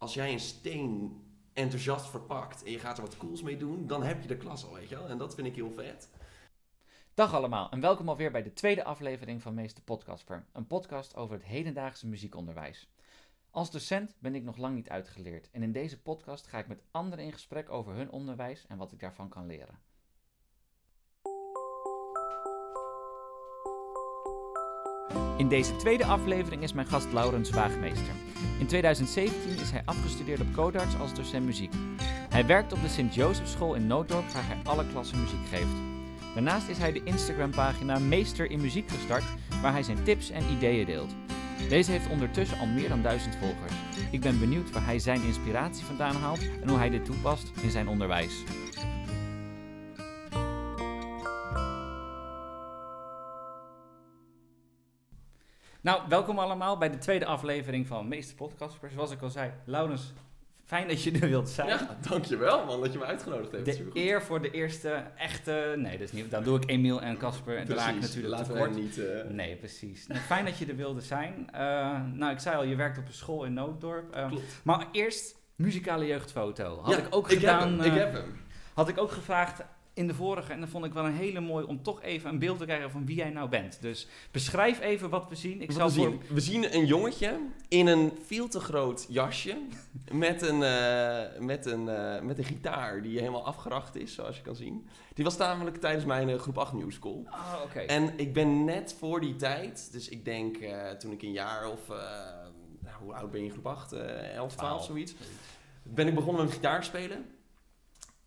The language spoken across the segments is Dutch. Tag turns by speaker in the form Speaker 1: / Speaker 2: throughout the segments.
Speaker 1: als jij een steen enthousiast verpakt en je gaat er wat cools mee doen, dan heb je de klas al, weet je wel. En dat vind ik heel vet.
Speaker 2: Dag allemaal en welkom alweer bij de tweede aflevering van Meester Podcastper. Een podcast over het hedendaagse muziekonderwijs. Als docent ben ik nog lang niet uitgeleerd en in deze podcast ga ik met anderen in gesprek over hun onderwijs en wat ik daarvan kan leren. In deze tweede aflevering is mijn gast Laurens Waagmeester. In 2017 is hij afgestudeerd op Codarts als docent muziek. Hij werkt op de Sint-Josefschool in Nooddorp waar hij alle klassen muziek geeft. Daarnaast is hij de Instagram-pagina Meester in Muziek gestart, waar hij zijn tips en ideeën deelt. Deze heeft ondertussen al meer dan duizend volgers. Ik ben benieuwd waar hij zijn inspiratie vandaan haalt en hoe hij dit toepast in zijn onderwijs. Nou, welkom allemaal bij de tweede aflevering van Meester Podcasters. Zoals ik al zei, Laurens, fijn dat je er wilt zijn.
Speaker 1: Ja, dankjewel man dat je me uitgenodigd hebt.
Speaker 2: De
Speaker 1: Supergoed.
Speaker 2: eer voor de eerste echte. Nee, dat is niet. Dan doe ik Emiel en Casper. En
Speaker 1: Precies,
Speaker 2: natuurlijk
Speaker 1: laten
Speaker 2: te
Speaker 1: we
Speaker 2: kort.
Speaker 1: niet... eh,
Speaker 2: Nee, precies. Nou, fijn dat je er wilde zijn. Eh, nou, ik zei al, je werkt op een school in Nooddorp. Eh,
Speaker 1: Klopt.
Speaker 2: maar eerst muzikale jeugdfoto. Had
Speaker 1: Ja,
Speaker 2: ik ook gedaan.
Speaker 1: hem, ik heb hem.
Speaker 2: had ik ook gevraagd in de vorige. En dat vond ik wel een hele mooi om toch even een beeld te krijgen van wie jij nou bent. Dus beschrijf even wat we zien. Ik zal
Speaker 1: we,
Speaker 2: voor.
Speaker 1: zien, we zien een jongetje in een veel te groot jasje met een, eh, met, een, eh, met een gitaar die helemaal afgeracht is, zoals je kan zien. Die was namelijk tijdens mijn eh, groep 8 musical.
Speaker 2: Oh, oké.
Speaker 1: En ik ben net voor die tijd, dus ik denk toen ik een jaar of, nou, hoe oud ben je in groep 8? Eh 11, 12, zoiets. Ben ik begonnen met gitaar spelen.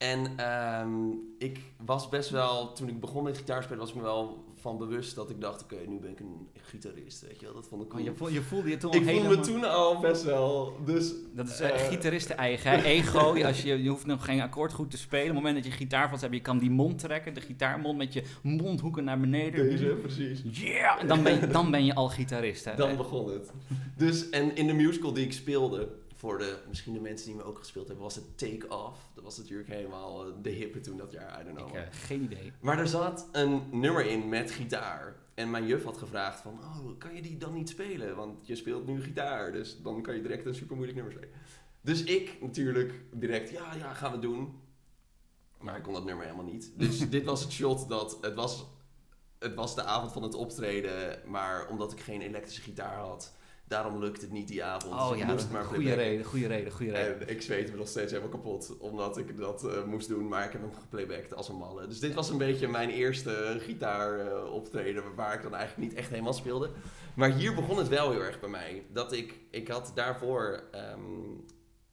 Speaker 1: En ehm, ik was best wel, toen ik begon met gitaar spelen, was ik me wel van bewust dat ik dacht, oké, nu ben ik een gitarist, weet je wel. Dat vond ik
Speaker 2: Oh,
Speaker 1: cool.
Speaker 2: je, voel, je voelde je toen
Speaker 1: ik
Speaker 2: al
Speaker 1: voelde me toen al best wel, dus...
Speaker 2: Dat is eh,
Speaker 1: eh,
Speaker 2: gitaristen eigen, hè? ego. Als je, je hoeft nog geen akkoord goed te spelen. Op het moment dat je gitaar vast hebt, je kan die mond trekken, de gitaarmond met je mondhoeken naar beneden.
Speaker 1: Deze, precies.
Speaker 2: Yeah! En dan ben je, dan ben je al gitarist, hè?
Speaker 1: Dan begon het. Dus, en in de musical die ik speelde, voor de, misschien de mensen die me ook gespeeld hebben, was het Take Off. Dat was natuurlijk helemaal eh, de hippe toen dat jaar, I don't know.
Speaker 2: Ik, eh, geen idee.
Speaker 1: Maar er zat een nummer in met gitaar. En mijn juf had gevraagd van, oh, kan je die dan niet spelen? Want je speelt nu gitaar, dus dan kan je direct een super moeilijk nummer spelen. Dus ik natuurlijk direct, ja, ja, gaan we doen. Maar ik kon dat nummer helemaal niet. Dus dit was het shot dat, het was, het was de avond van het optreden, maar omdat ik geen elektrische gitaar had, daarom lukte het niet die avond.
Speaker 2: Oh
Speaker 1: Dus
Speaker 2: ja,
Speaker 1: moest maar
Speaker 2: goede reden, goede reden, goede reden.
Speaker 1: En ik zweette me nog steeds helemaal kapot, omdat ik dat eh, moest doen. Maar ik heb hem geplaybacked als een malle. Dus dit was een beetje mijn eerste gitaar eh, optreden, waar ik dan eigenlijk niet echt helemaal speelde. Maar hier begon het wel heel erg bij mij. Dat ik, ik had daarvoor, ehm,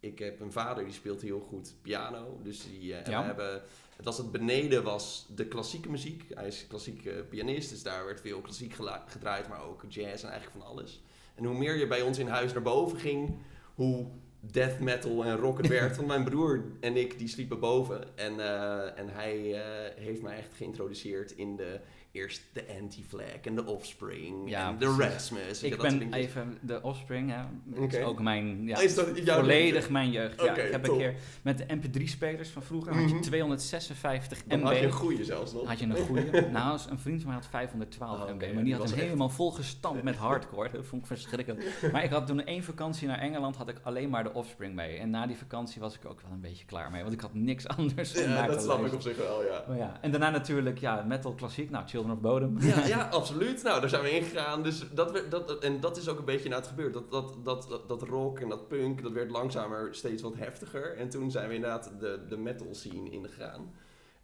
Speaker 1: ik heb een vader die speelt heel goed piano. Dus die, eh, en
Speaker 2: Ja.
Speaker 1: we hebben, het was het beneden was de klassieke muziek. Hij is klassiek eh, pianist, dus daar werd veel klassiek gedraaid, maar ook jazz en eigenlijk van alles. En hoe meer je bij ons in huis naar boven ging, hoe death metal en rock het werd. Want mijn broer en ik, die sliepen boven. En, eh, en hij eh, heeft mij echt geïntroduceerd in de, eerst de Anti-Flag en de Offspring
Speaker 2: Ja,
Speaker 1: en de. Rasmus.
Speaker 2: Ik ben even de Offspring, hè. Dat is ook mijn, ja,
Speaker 1: Is dat
Speaker 2: volledig mijn jeugd. Ja, ik heb
Speaker 1: top.
Speaker 2: een keer met de mp3-spelers van vroeger, had je
Speaker 1: Mhm.
Speaker 2: 256
Speaker 1: Dan
Speaker 2: MB.
Speaker 1: had je een goeie zelfs nog.
Speaker 2: Had je een goede? nou, een vriend van mij had 512
Speaker 1: Oh,
Speaker 2: MB, maar
Speaker 1: die
Speaker 2: had hem
Speaker 1: echt-
Speaker 2: helemaal volgestampt met hardcore. Dat vond ik verschrikkelijk. Maar ik had toen één vakantie naar Engeland, had ik alleen maar de Offspring mee. En na die vakantie was ik ook wel een beetje klaar mee, want ik had niks anders
Speaker 1: Ja, dat snap ik op zich wel, ja.
Speaker 2: Maar ja. En daarna natuurlijk, ja, metal klassiek, nou, Bodom.
Speaker 1: Ja, ja, absoluut. Nou, daar zijn we ingegaan. Dus dat, werd- dat, en dat is ook een beetje naar het gebeurd. Dat, dat, dat, dat, dat rock en dat punk, dat werd langzamer steeds wat heftiger. En toen zijn we inderdaad de, de metal scene ingegaan.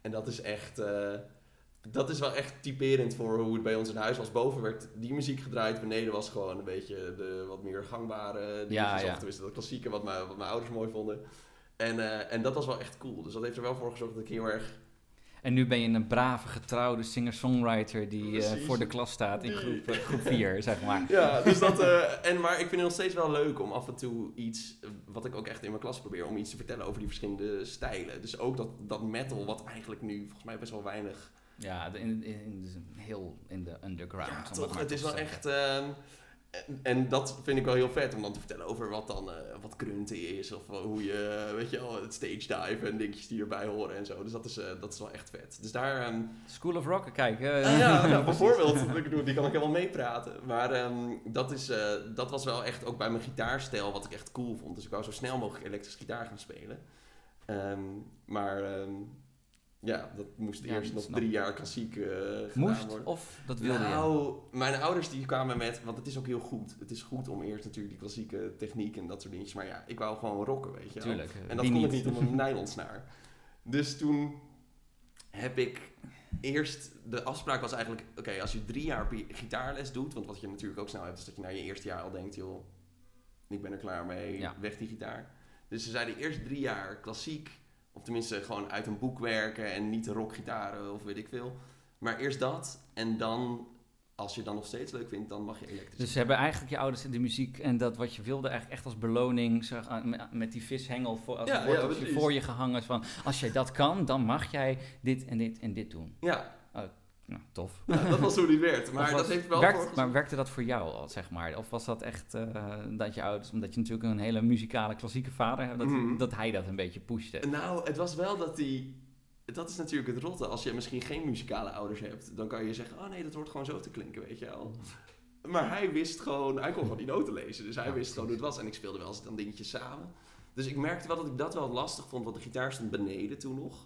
Speaker 1: En dat is echt... eh, dat is wel echt typerend voor hoe het bij ons in huis was. Boven werd die muziek gedraaid, beneden was gewoon een beetje de wat meer gangbare.
Speaker 2: Ja, ja.
Speaker 1: Of dat klassieke wat mijn, wat mijn ouders mooi vonden. En, eh, en dat was wel echt cool. Dus dat heeft er wel voor gezorgd dat ik heel erg
Speaker 2: En nu ben je een brave, getrouwde singer-songwriter die eh, voor de klas staat in groep, eh, groep 4, zeg maar.
Speaker 1: Ja, dus dat, eh, en, maar ik vind het nog steeds wel leuk om af en toe iets, wat ik ook echt in mijn klas probeer, om iets te vertellen over die verschillende stijlen. Dus ook dat, dat metal, wat eigenlijk nu volgens mij best wel weinig...
Speaker 2: Ja, in, in, in, heel in de underground.
Speaker 1: Ja, toch, het is wel
Speaker 2: zeggen.
Speaker 1: echt... En, en dat vind ik wel heel vet om dan te vertellen over wat dan eh, wat grunten is. Of hoe je, weet je wel, het stage dive en dingetjes die erbij horen en zo. Dus dat is, eh, dat is wel echt vet. Dus daar... ehm,
Speaker 2: School of Rock, kijk. eh,
Speaker 1: Ah, ja, nou, bijvoorbeeld. Ik bedoel, die kan ik helemaal meepraten. Maar ehm, dat, is, eh, dat was wel echt ook bij mijn gitaarstijl wat ik echt cool vond. Dus ik wou zo snel mogelijk elektrische gitaar gaan spelen. Ehm, maar ja, dat moest
Speaker 2: Ja,
Speaker 1: eerst nog
Speaker 2: snap
Speaker 1: drie jaar klassiek eh gedaan
Speaker 2: Moest
Speaker 1: worden.
Speaker 2: of dat wilde je?
Speaker 1: nou, mijn ouders die kwamen met, want het is ook heel goed. Het is goed om eerst natuurlijk die klassieke techniek en dat soort dingetjes. Maar ja, ik wou gewoon rocken, weet je.
Speaker 2: Tuurlijk. eh,
Speaker 1: En dat
Speaker 2: wie
Speaker 1: kon ik niet om een nylonsnaar. Dus toen heb ik eerst... De afspraak was eigenlijk... Oké, als je drie jaar gitaarles doet... Want wat je natuurlijk ook snel hebt... is dat je na je eerste jaar al denkt... joh, ik ben er klaar mee.
Speaker 2: Ja.
Speaker 1: Weg die gitaar. Dus ze zeiden eerst drie jaar klassiek... of tenminste gewoon uit een boek werken... en niet rockgitaren of weet ik veel. Maar eerst dat. En dan... Als je het dan nog steeds leuk vindt... dan mag je elektrisch.
Speaker 2: Dus ze hebben eigenlijk je ouders in de muziek en dat wat je wilde eigenlijk echt als beloning zeg, ah, met- met die vishengel voor, als
Speaker 1: Ja, ja,
Speaker 2: voor je gehangen van als jij dat kan, dan mag jij dit en dit en dit doen.
Speaker 1: Ja,
Speaker 2: Nou, tof.
Speaker 1: dat was hoe die werd. Maar
Speaker 2: was-
Speaker 1: dat heeft wel
Speaker 2: werkt, Maar werkte dat voor jou al, zeg maar? Of was dat echt eh, dat je ouders, omdat je natuurlijk een hele muzikale klassieke vader hebt, dat,
Speaker 1: Mhm.
Speaker 2: dat hij dat een beetje pushte?
Speaker 1: Nou, het was wel dat die. Dat is natuurlijk het rotte. Als je misschien geen muzikale ouders hebt, dan kan je zeggen: Oh nee, dat hoort gewoon zo te klinken, weet je wel. Maar hij wist gewoon, hij kon gewoon die noten lezen. Dus hij
Speaker 2: Ja,
Speaker 1: wist gewoon hoe het was. En ik speelde wel eens dan dingetjes samen. Dus ik merkte wel dat ik dat wel lastig vond, want de gitaar stond beneden toen nog.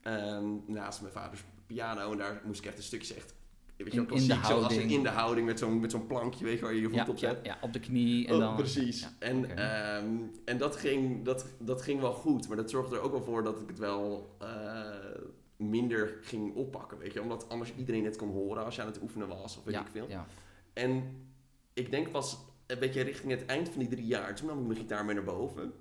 Speaker 1: Ehm, naast mijn vaders piano. En daar moest ik echt een stukje echt. Weet je,
Speaker 2: In- in de houding.
Speaker 1: in de houding met zo'n met zo'n plankje, weet je, waar je je voet
Speaker 2: ja,
Speaker 1: op
Speaker 2: ja,
Speaker 1: zet.
Speaker 2: ja, op de knie en
Speaker 1: Oh,
Speaker 2: dan...
Speaker 1: precies.
Speaker 2: ja,
Speaker 1: en ehm, en dat, ging, dat, dat ging wel goed, maar dat zorgde er ook wel voor dat ik het wel eh, minder ging oppakken, weet je. Omdat anders iedereen het kon horen als je aan het oefenen was of weet
Speaker 2: ja,
Speaker 1: ik veel.
Speaker 2: ja.
Speaker 1: En ik denk pas een beetje richting het eind van die drie jaar, toen nam ik mijn gitaar mee naar boven.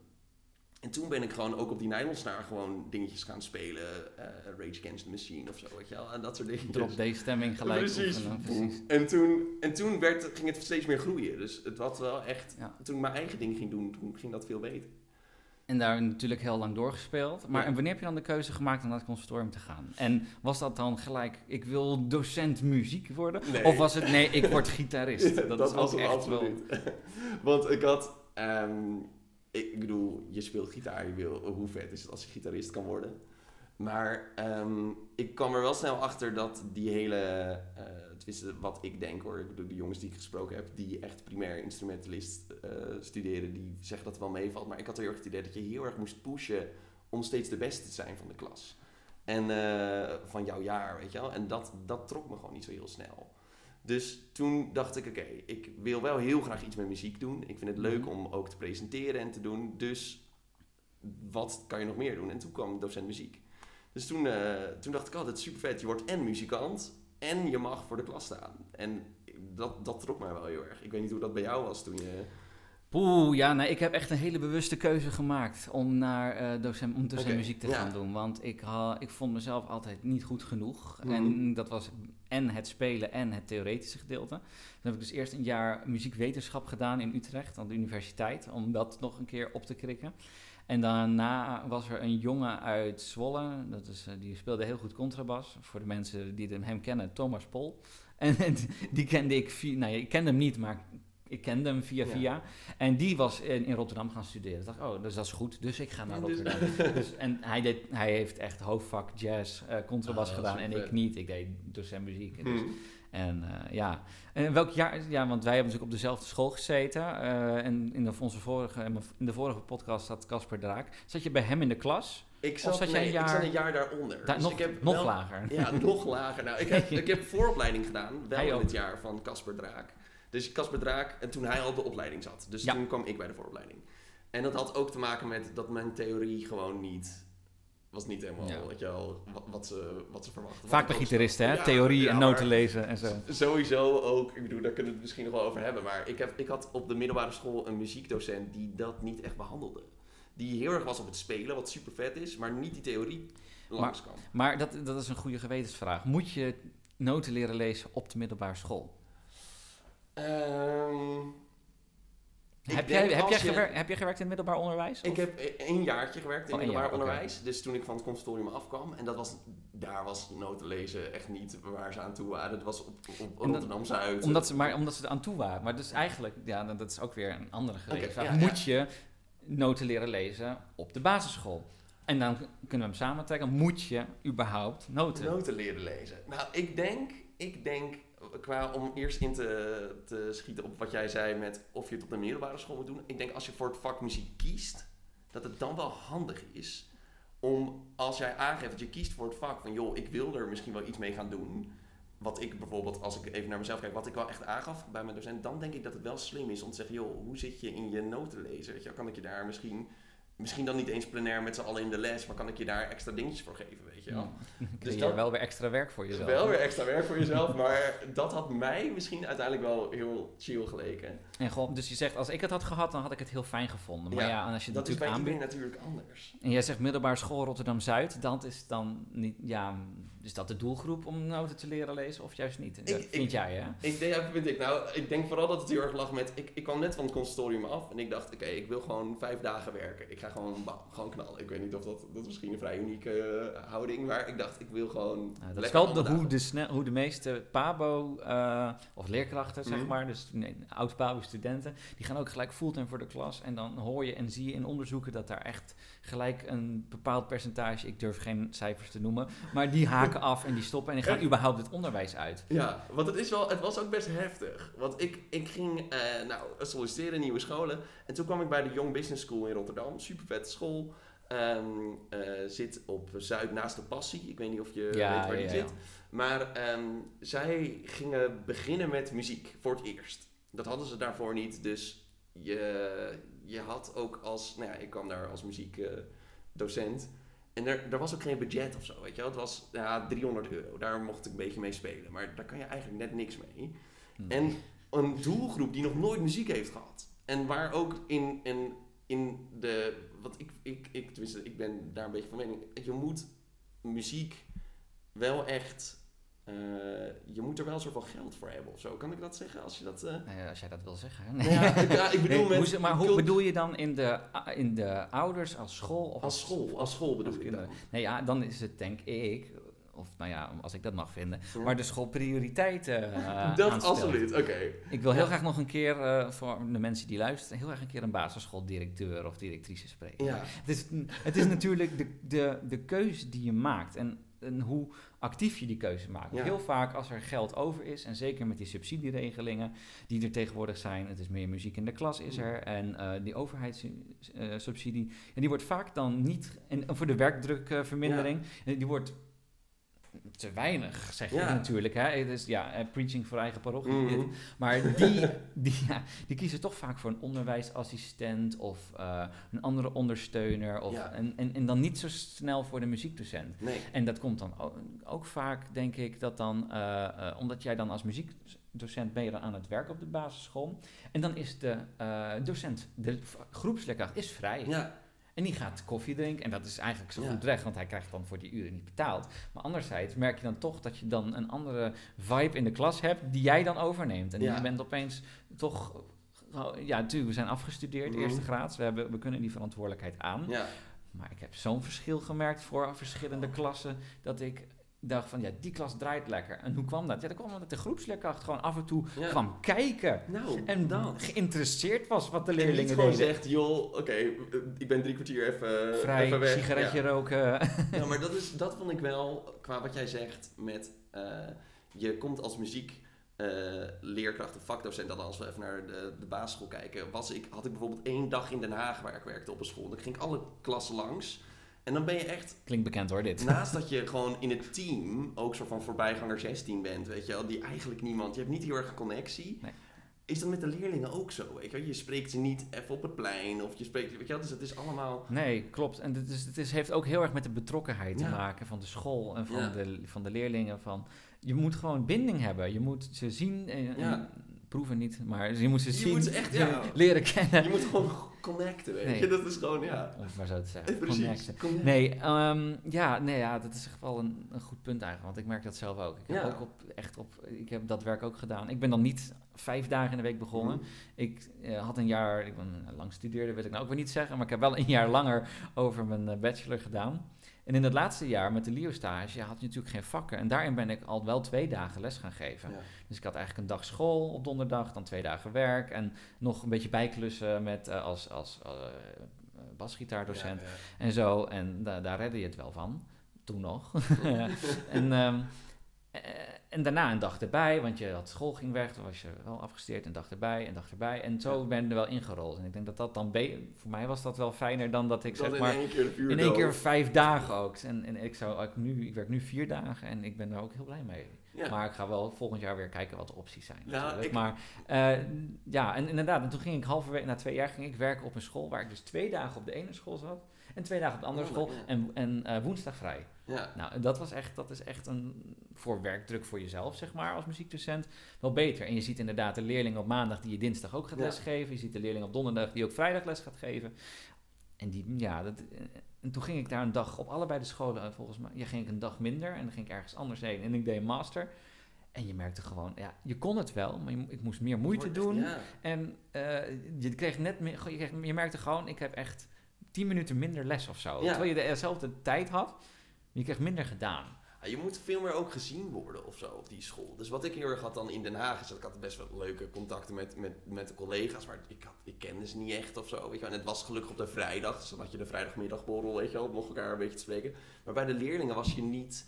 Speaker 1: En toen ben ik gewoon ook op die nylonsnaar gewoon dingetjes gaan spelen. eh, Rage Against the Machine of zo, weet je wel. En dat soort dingetjes.
Speaker 2: Drop D-stemming gelijk
Speaker 1: Precies.
Speaker 2: oefenen, precies.
Speaker 1: En toen, en toen werd, ging het steeds meer groeien. Dus het was wel echt...
Speaker 2: Ja.
Speaker 1: Toen ik mijn eigen ding ging doen, toen ging dat veel beter.
Speaker 2: En daar natuurlijk heel lang doorgespeeld. Maar
Speaker 1: Ja.
Speaker 2: en wanneer heb je dan de keuze gemaakt om naar het conservatorium te gaan? En was dat dan gelijk, ik wil docent muziek worden?
Speaker 1: Nee.
Speaker 2: Of was het, nee, ik word gitarist?
Speaker 1: Ja,
Speaker 2: dat, is
Speaker 1: was
Speaker 2: ook echt wel...
Speaker 1: Want ik had... ehm, ik bedoel, je speelt gitaar, je wil, hoe vet is het als je gitarist kan worden? Maar ehm, ik kwam er wel snel achter dat die hele... eh tenminste, wat ik denk hoor. Ik bedoel, de jongens die ik gesproken heb, die echt primair instrumentalist eh, studeren, die zeggen dat het wel meevalt. Maar ik had heel erg het idee dat je heel erg moest pushen om steeds de beste te zijn van de klas. En eh, van jouw jaar, weet je wel. En dat, dat trok me gewoon niet zo heel snel. Dus toen dacht ik, oké, ik wil wel heel graag iets met muziek doen. Ik vind het leuk
Speaker 2: Mhm.
Speaker 1: om ook te presenteren en te doen. Dus wat kan je nog meer doen? En toen kwam docent muziek. Dus toen, eh, toen dacht ik, oh, dat is super vet. Je wordt en muzikant en je mag voor de klas staan. En dat, dat trok mij wel heel erg. Ik weet niet hoe dat bij jou was toen je...
Speaker 2: Poeh, ja, nee, ik heb echt een hele bewuste keuze gemaakt om naar eh, docent, om docent
Speaker 1: Oké,
Speaker 2: muziek te
Speaker 1: ja.
Speaker 2: gaan doen. Want ik, ha, ik vond mezelf altijd niet goed genoeg.
Speaker 1: Mhm.
Speaker 2: En dat was en het spelen en het theoretische gedeelte. Dan heb ik dus eerst een jaar muziekwetenschap gedaan in Utrecht, aan de universiteit, om dat nog een keer op te krikken. En daarna was er een jongen uit Zwolle, dat is, eh, die speelde heel goed contrabas. Voor de mensen die hem- hem kennen, Thomas Pol. En, en die kende ik via, nou ja, ik kende hem niet, maar ik kende hem via via. En die was in, in Rotterdam gaan studeren. Ik dacht, oh, dus dat is goed, dus ik ga naar
Speaker 1: Dus-
Speaker 2: Rotterdam. Dus, en hij, deed, hij heeft echt hoofdvak jazz, eh contrabas
Speaker 1: Ah,
Speaker 2: gedaan en ik niet. Ik deed docent muziek. En dus
Speaker 1: Hmm.
Speaker 2: en eh, ja, en welk jaar? Ja, want wij hebben natuurlijk op dezelfde school gezeten. eh, en in de, onze vorige, in de vorige podcast zat Casper Draak. Zat je bij hem in de klas?
Speaker 1: Ik zat,
Speaker 2: zat
Speaker 1: nee,
Speaker 2: een
Speaker 1: ik
Speaker 2: jaar-
Speaker 1: zat een jaar daaronder.
Speaker 2: Daar,
Speaker 1: Dus
Speaker 2: nog
Speaker 1: ik heb
Speaker 2: nog
Speaker 1: wel-
Speaker 2: lager.
Speaker 1: Ja, nog lager. Nou, ik heb, ik heb vooropleiding gedaan, wel
Speaker 2: Hij
Speaker 1: in
Speaker 2: ook.
Speaker 1: het jaar van Casper Draak. Dus Casper Draak, en toen hij al op de opleiding zat. Dus
Speaker 2: Ja.
Speaker 1: toen kwam ik bij de vooropleiding. En dat had ook te maken met dat mijn theorie gewoon niet... Was niet helemaal,
Speaker 2: Ja.
Speaker 1: weet je wel, wat, wat, ze, wat ze verwachten.
Speaker 2: Vaak bij
Speaker 1: ook
Speaker 2: gitaristen, hè?
Speaker 1: Ja,
Speaker 2: Theorie en
Speaker 1: maar
Speaker 2: noten lezen en zo.
Speaker 1: Sowieso ook, ik bedoel, daar kunnen we het misschien nog wel over hebben. Maar ik, heb, ik had op de middelbare school een muziekdocent die dat niet echt behandelde. Die heel erg was op het spelen, wat super vet is, maar niet die theorie langs kwam.
Speaker 2: Maar dat, dat is een goede gewetensvraag. Moet je noten leren lezen op de middelbare school?
Speaker 1: Ehm,
Speaker 2: heb, jij, heb, jij
Speaker 1: je-
Speaker 2: gewerkt, heb jij gewerkt in het middelbaar onderwijs?
Speaker 1: Ik heb één jaartje gewerkt in
Speaker 2: Oh,
Speaker 1: middelbaar
Speaker 2: jaar,
Speaker 1: onderwijs. Dus toen ik van het conservatorium afkwam. En dat was, daar was noten lezen echt niet waar ze aan toe waren. Het was op, op
Speaker 2: dat-
Speaker 1: Rotterdam-Zuid.
Speaker 2: Omdat ze, maar omdat ze er aan toe waren. Maar dus eigenlijk, ja, dat dat is ook weer een andere
Speaker 1: ja,
Speaker 2: Moet je noten leren lezen op de basisschool? En dan kunnen we hem samentrekken. Moet je überhaupt noten?
Speaker 1: Noten leren lezen. Nou, ik denk, ik denk qua om eerst in te, te schieten op wat jij zei met of je het op de middelbare school moet doen. Ik denk als je voor het vak muziek kiest, dat het dan wel handig is om als jij aangeeft dat je kiest voor het vak van joh, ik wil er misschien wel iets mee gaan doen. Wat ik bijvoorbeeld, als ik even naar mezelf kijk, wat ik wel echt aangaf bij mijn docent, dan denk ik dat het wel slim is om te zeggen, joh, hoe zit je in je noten lezen? Weet je, kan ik je daar misschien, misschien dan niet eens plenair met z'n allen in de les, maar kan ik je daar extra dingetjes voor geven, je wel?
Speaker 2: Ja.
Speaker 1: Dus dat-
Speaker 2: wel weer extra werk voor jezelf.
Speaker 1: wel weer extra werk voor jezelf, maar dat had mij misschien uiteindelijk wel heel chill geleken.
Speaker 2: En gewoon, dus je zegt, als ik het had gehad, dan had ik het heel fijn gevonden. Maar
Speaker 1: Ja,
Speaker 2: ja, en als je het
Speaker 1: Dat is bij
Speaker 2: natuurlijk aanbiedt...
Speaker 1: iedereen natuurlijk anders.
Speaker 2: En jij zegt middelbare school Rotterdam-Zuid. Dat is dan niet... Ja, is dat de doelgroep om noten te leren lezen of juist niet? Dat
Speaker 1: Ik-
Speaker 2: vind
Speaker 1: ik-
Speaker 2: jij, hè?
Speaker 1: Ik denk, ja, vind ik, nou, ik denk vooral dat het heel erg lag met... Ik, ik kwam net van het consultorium af en ik dacht, oké, ik wil gewoon vijf dagen werken. Ik ga gewoon, bam, gewoon knallen. Ik weet niet of dat... Dat is misschien een vrij unieke eh, houding, maar ik dacht, ik wil gewoon...
Speaker 2: Nou, dat is wel de, hoe, de snel, hoe de meeste PABO eh, of leerkrachten, zeg
Speaker 1: Mhm.
Speaker 2: maar, dus nee, oud-PABO-studenten, die gaan ook gelijk fulltime voor de klas. En dan hoor je en zie je in onderzoeken dat daar echt gelijk een bepaald percentage, ik durf geen cijfers te noemen, maar die haken af en die stoppen en die gaan überhaupt het onderwijs uit.
Speaker 1: Ja, want het, is wel, het was ook best heftig. Want ik, ik ging eh, nou, solliciteren in nieuwe scholen. En toen kwam ik bij de Young Business School in Rotterdam. Super vette school. Ehm, eh, zit op Zuid naast de Passie. Ik weet niet of je weet waar die
Speaker 2: ja,
Speaker 1: zit. Maar ehm, zij gingen beginnen met muziek voor het eerst. Dat hadden ze daarvoor niet. Dus je, je had ook als... Nou ja, ik kwam daar als muziekdocent. en er, er was ook geen budget of zo, weet je wel. Het was ja, 300 euro. Daar mocht ik een beetje mee spelen. Maar daar kan je eigenlijk net niks mee.
Speaker 2: Hm.
Speaker 1: En een doelgroep die nog nooit muziek heeft gehad. En waar ook in, in, in de... Want ik, ik, ik, tenminste, ik ben daar een beetje van mening. Je moet muziek wel echt... eh, je moet er wel een soort van geld voor hebben of zo. Kan ik dat zeggen? Als je dat... eh,
Speaker 2: Nou als jij dat wil zeggen.
Speaker 1: Nou ja, ik, ja, ik bedoel
Speaker 2: Nee,
Speaker 1: met...
Speaker 2: maar hoe
Speaker 1: cult-
Speaker 2: bedoel je dan in de, in de ouders als school? Of
Speaker 1: Als school, als school bedoel
Speaker 2: als
Speaker 1: ik dan.
Speaker 2: Nee, ja, dan is het denk ik, of nou ja, als ik dat mag vinden,
Speaker 1: Ja.
Speaker 2: maar de school prioriteiten eh
Speaker 1: Dat
Speaker 2: aanstelt.
Speaker 1: absoluut, oké.
Speaker 2: Ik wil heel graag nog een keer, voor de mensen die luisteren, heel graag een keer een basisschooldirecteur of directrice spreken.
Speaker 1: Ja.
Speaker 2: Het is, het is natuurlijk de, de, de keuze die je maakt en, en hoe actief je die keuze maakt.
Speaker 1: Ja.
Speaker 2: Heel vaak als er geld over is, en zeker met die subsidieregelingen die er tegenwoordig zijn, het is meer muziek in de klas is er, en eh, die overheidssubsidie, en die wordt vaak dan niet, en voor de werkdrukvermindering, en die wordt te weinig, zeg je
Speaker 1: Ja.
Speaker 2: natuurlijk. Hè? Het is ja, eh, preaching voor eigen parochie.
Speaker 1: Mhm.
Speaker 2: Maar die, die, ja, die kiezen toch vaak voor een onderwijsassistent of eh, een andere ondersteuner. Of,
Speaker 1: Ja.
Speaker 2: en, en, en dan niet zo snel voor de muziekdocent.
Speaker 1: Nee.
Speaker 2: En dat komt dan ook, ook vaak, denk ik, dat dan, eh, omdat jij dan als muziekdocent ben je dan aan het werk op de basisschool. En dan is de docent, de groepsleerkracht, is vrij.
Speaker 1: Ja,
Speaker 2: En die gaat koffie drinken. En dat is eigenlijk zo goed weg, want hij krijgt dan voor die uren niet betaald. Maar anderzijds merk je dan toch dat je dan een andere vibe in de klas hebt die jij dan overneemt. En je bent opeens toch. Ja, natuurlijk, we zijn afgestudeerd,
Speaker 1: Mhm.
Speaker 2: eerste graads. We, hebben, we kunnen die verantwoordelijkheid aan.
Speaker 1: ja.
Speaker 2: Maar ik heb zo'n verschil gemerkt voor verschillende klassen. Dat ik dacht van ja, die klas draait lekker. En hoe kwam dat? Ja, dat kwam omdat de groepsleerkracht gewoon af en toe
Speaker 1: ja.
Speaker 2: kwam kijken.
Speaker 1: Nou,
Speaker 2: En
Speaker 1: dat.
Speaker 2: geïnteresseerd was wat de
Speaker 1: En
Speaker 2: leerlingen
Speaker 1: niet gewoon
Speaker 2: deden.
Speaker 1: zegt, joh, oké, ik ben drie kwartier even,
Speaker 2: Vrij,
Speaker 1: even weg.
Speaker 2: sigaretje
Speaker 1: Ja.
Speaker 2: roken.
Speaker 1: Ja, maar dat, is, dat vond ik wel, qua wat jij zegt, met eh, je komt als muziek eh, leerkracht of vakdocent, dan als we even naar de, de basisschool kijken, was ik, had ik bijvoorbeeld één dag in Den Haag waar ik werkte op een school. Dan ging ik alle klassen langs. En dan ben je echt,
Speaker 2: Klinkt bekend hoor, dit.
Speaker 1: naast dat je gewoon in het team ook soort van voorbijganger 16 bent, weet je wel, die eigenlijk niemand, je hebt niet heel erg een connectie.
Speaker 2: Nee.
Speaker 1: Is dat met de leerlingen ook zo, weet je? Je spreekt ze niet even op het plein, of je spreekt, weet je wel, dus het is allemaal...
Speaker 2: Nee, klopt. En het, is, het is, heeft ook heel erg met de betrokkenheid
Speaker 1: Ja.
Speaker 2: te maken van de school en van,
Speaker 1: Ja.
Speaker 2: de, van de leerlingen. Van, je moet gewoon binding hebben. Je moet ze zien en, en
Speaker 1: Ja.
Speaker 2: proeven niet, maar je moet ze
Speaker 1: Je
Speaker 2: zien,
Speaker 1: moet ze echt,
Speaker 2: leren kennen.
Speaker 1: Je moet gewoon connecten, weet
Speaker 2: Nee.
Speaker 1: je. Dat is gewoon, ja.
Speaker 2: Om het maar zo te zeggen.
Speaker 1: Eh, Precies.
Speaker 2: Connecten.
Speaker 1: Connect.
Speaker 2: Nee, ehm, ja, nee, ja, dat is echt wel een, een goed punt eigenlijk, want ik merk dat zelf ook. Ik heb
Speaker 1: Ja.
Speaker 2: ook op, echt op, ik heb dat werk ook gedaan. Ik ben dan niet vijf dagen in de week begonnen.
Speaker 1: Mhm.
Speaker 2: Ik eh, had een jaar, ik ben eh, lang studeerde, wil ik nou ook weer niet zeggen, maar ik heb wel een jaar langer over mijn bachelor gedaan. En in het laatste jaar met de LIO-stage had je natuurlijk geen vakken. En daarin ben ik al wel twee dagen les gaan geven.
Speaker 1: Ja.
Speaker 2: Dus ik had eigenlijk een dag school op donderdag, dan twee dagen werk. En nog een beetje bijklussen met, eh, als, als eh, basgitaardocent
Speaker 1: Ja, ja.
Speaker 2: en zo. En da- daar redde je het wel van. Toen nog. en, ehm, eh, en daarna een dag erbij, want je had school ging weg. Toen was je wel afgestudeerd, een dag erbij, een dag erbij. En zo ben je er wel ingerold. En ik denk dat dat dan... voor mij was dat wel fijner dan dat ik
Speaker 1: Dan
Speaker 2: zeg
Speaker 1: in
Speaker 2: maar...
Speaker 1: één keer
Speaker 2: In één keer vijf dagen ook. En, en ik, zou, ik, nu, ik werk nu vier dagen en ik ben daar ook heel blij mee.
Speaker 1: Ja.
Speaker 2: Maar ik ga wel volgend jaar weer kijken wat de opties zijn.
Speaker 1: Nou, ik-
Speaker 2: Maar eh, ja, en inderdaad, en toen ging ik halverwege, na twee jaar ging ik werken op een school waar ik dus twee dagen op de ene school zat en twee dagen op de andere
Speaker 1: Oh,
Speaker 2: school
Speaker 1: ja.
Speaker 2: en, en eh, woensdag vrij.
Speaker 1: Ja.
Speaker 2: Nou, en dat was echt, dat is echt een voor werkdruk voor jezelf, zeg maar, als muziekdocent, wel beter. En je ziet inderdaad de leerling op maandag die je dinsdag ook gaat lesgeven. Je ziet de leerling op donderdag die ook vrijdag les gaat geven. En die, ja, dat, eh, en toen ging ik daar een dag op allebei de scholen, eh, volgens mij, ja, ging ik een dag minder en dan ging ik ergens anders heen en ik deed een master. En je merkte gewoon, ja, je kon het wel, maar je, ik moest meer moeite
Speaker 1: echt-
Speaker 2: doen.
Speaker 1: Ja.
Speaker 2: En je kreeg net meer, je, kreeg, je merkte gewoon, ik heb echt tien minuten minder les of zo.
Speaker 1: Ja.
Speaker 2: Terwijl je dezelfde tijd had, je kreeg minder gedaan.
Speaker 1: Ja, je moet veel meer ook gezien worden of zo op die school. Dus wat ik heel erg had dan in Den Haag is dat ik had best wel leuke contacten met, met, met de collega's, maar ik, had, ik kende ze niet echt of zo. Weet je wel. En het was gelukkig op de vrijdag, dus dan had je de vrijdagmiddagborrel, weet je wel, om nog elkaar een beetje te spreken. Maar bij de leerlingen was je niet,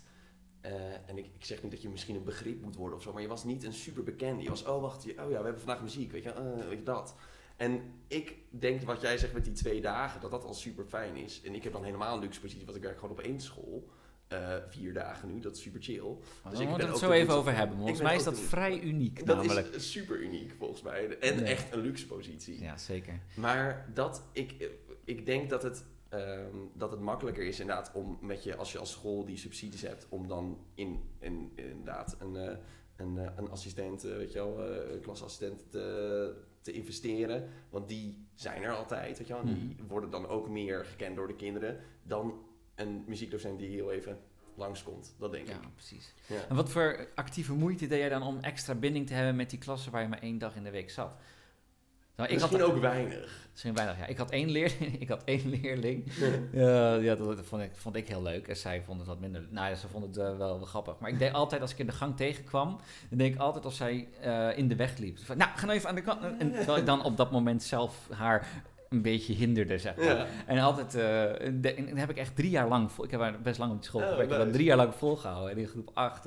Speaker 1: eh, en ik, ik zeg niet dat je misschien een begrip moet worden of zo, maar je was niet een super bekende. Je was, oh wacht, je- oh ja, we hebben vandaag muziek, weet je, eh, weet je dat. En ik denk wat jij zegt met die twee dagen, dat dat al super fijn is. En ik heb dan helemaal een luxe positie, want ik werk gewoon op één school. eh, vier dagen nu, dat is super chill.
Speaker 2: Maar
Speaker 1: Dus
Speaker 2: daar
Speaker 1: ik
Speaker 2: we het zo even over hebben. Volgens mij is dat vrij uniek
Speaker 1: Dat
Speaker 2: namelijk.
Speaker 1: is super uniek volgens mij. En
Speaker 2: Nee.
Speaker 1: echt een luxe positie.
Speaker 2: Ja, zeker.
Speaker 1: Maar dat, ik, ik denk dat het, ehm, dat het makkelijker is inderdaad om met je, als je als school die subsidies hebt, om dan in, in inderdaad een, eh, een, eh, een assistent, weet je wel, een klasassistent te, te investeren. Want die zijn er altijd, weet je wel. En Die worden dan ook meer gekend door de kinderen dan een muziekdocent die heel even langskomt. Dat denk
Speaker 2: Ja,
Speaker 1: ik.
Speaker 2: precies.
Speaker 1: Ja.
Speaker 2: En wat voor actieve moeite deed jij dan om extra binding te hebben met die klassen waar je maar één dag in de week zat? Nou, ik
Speaker 1: Misschien
Speaker 2: had,
Speaker 1: ook weinig.
Speaker 2: Misschien weinig, ja. Ik had één leerling. ik had één leerling. Ja, ja dat, vond, ik, vond ik heel leuk. En zij vond het wat minder. Nou ja, ze vond het eh, wel, wel grappig. Maar ik deed altijd, als ik in de gang tegenkwam, dan deed ik altijd of zij eh, in de weg liep. Van, nou, ga nou even aan de kant. En terwijl ik dan op dat moment zelf haar een beetje hinderde, zeg maar.
Speaker 1: Ja.
Speaker 2: En altijd, de, en dat heb ik echt drie jaar lang, ik heb haar best lang op die school
Speaker 1: Oh,
Speaker 2: gewerkt, ik heb dat drie jaar lang volgehouden. En in groep acht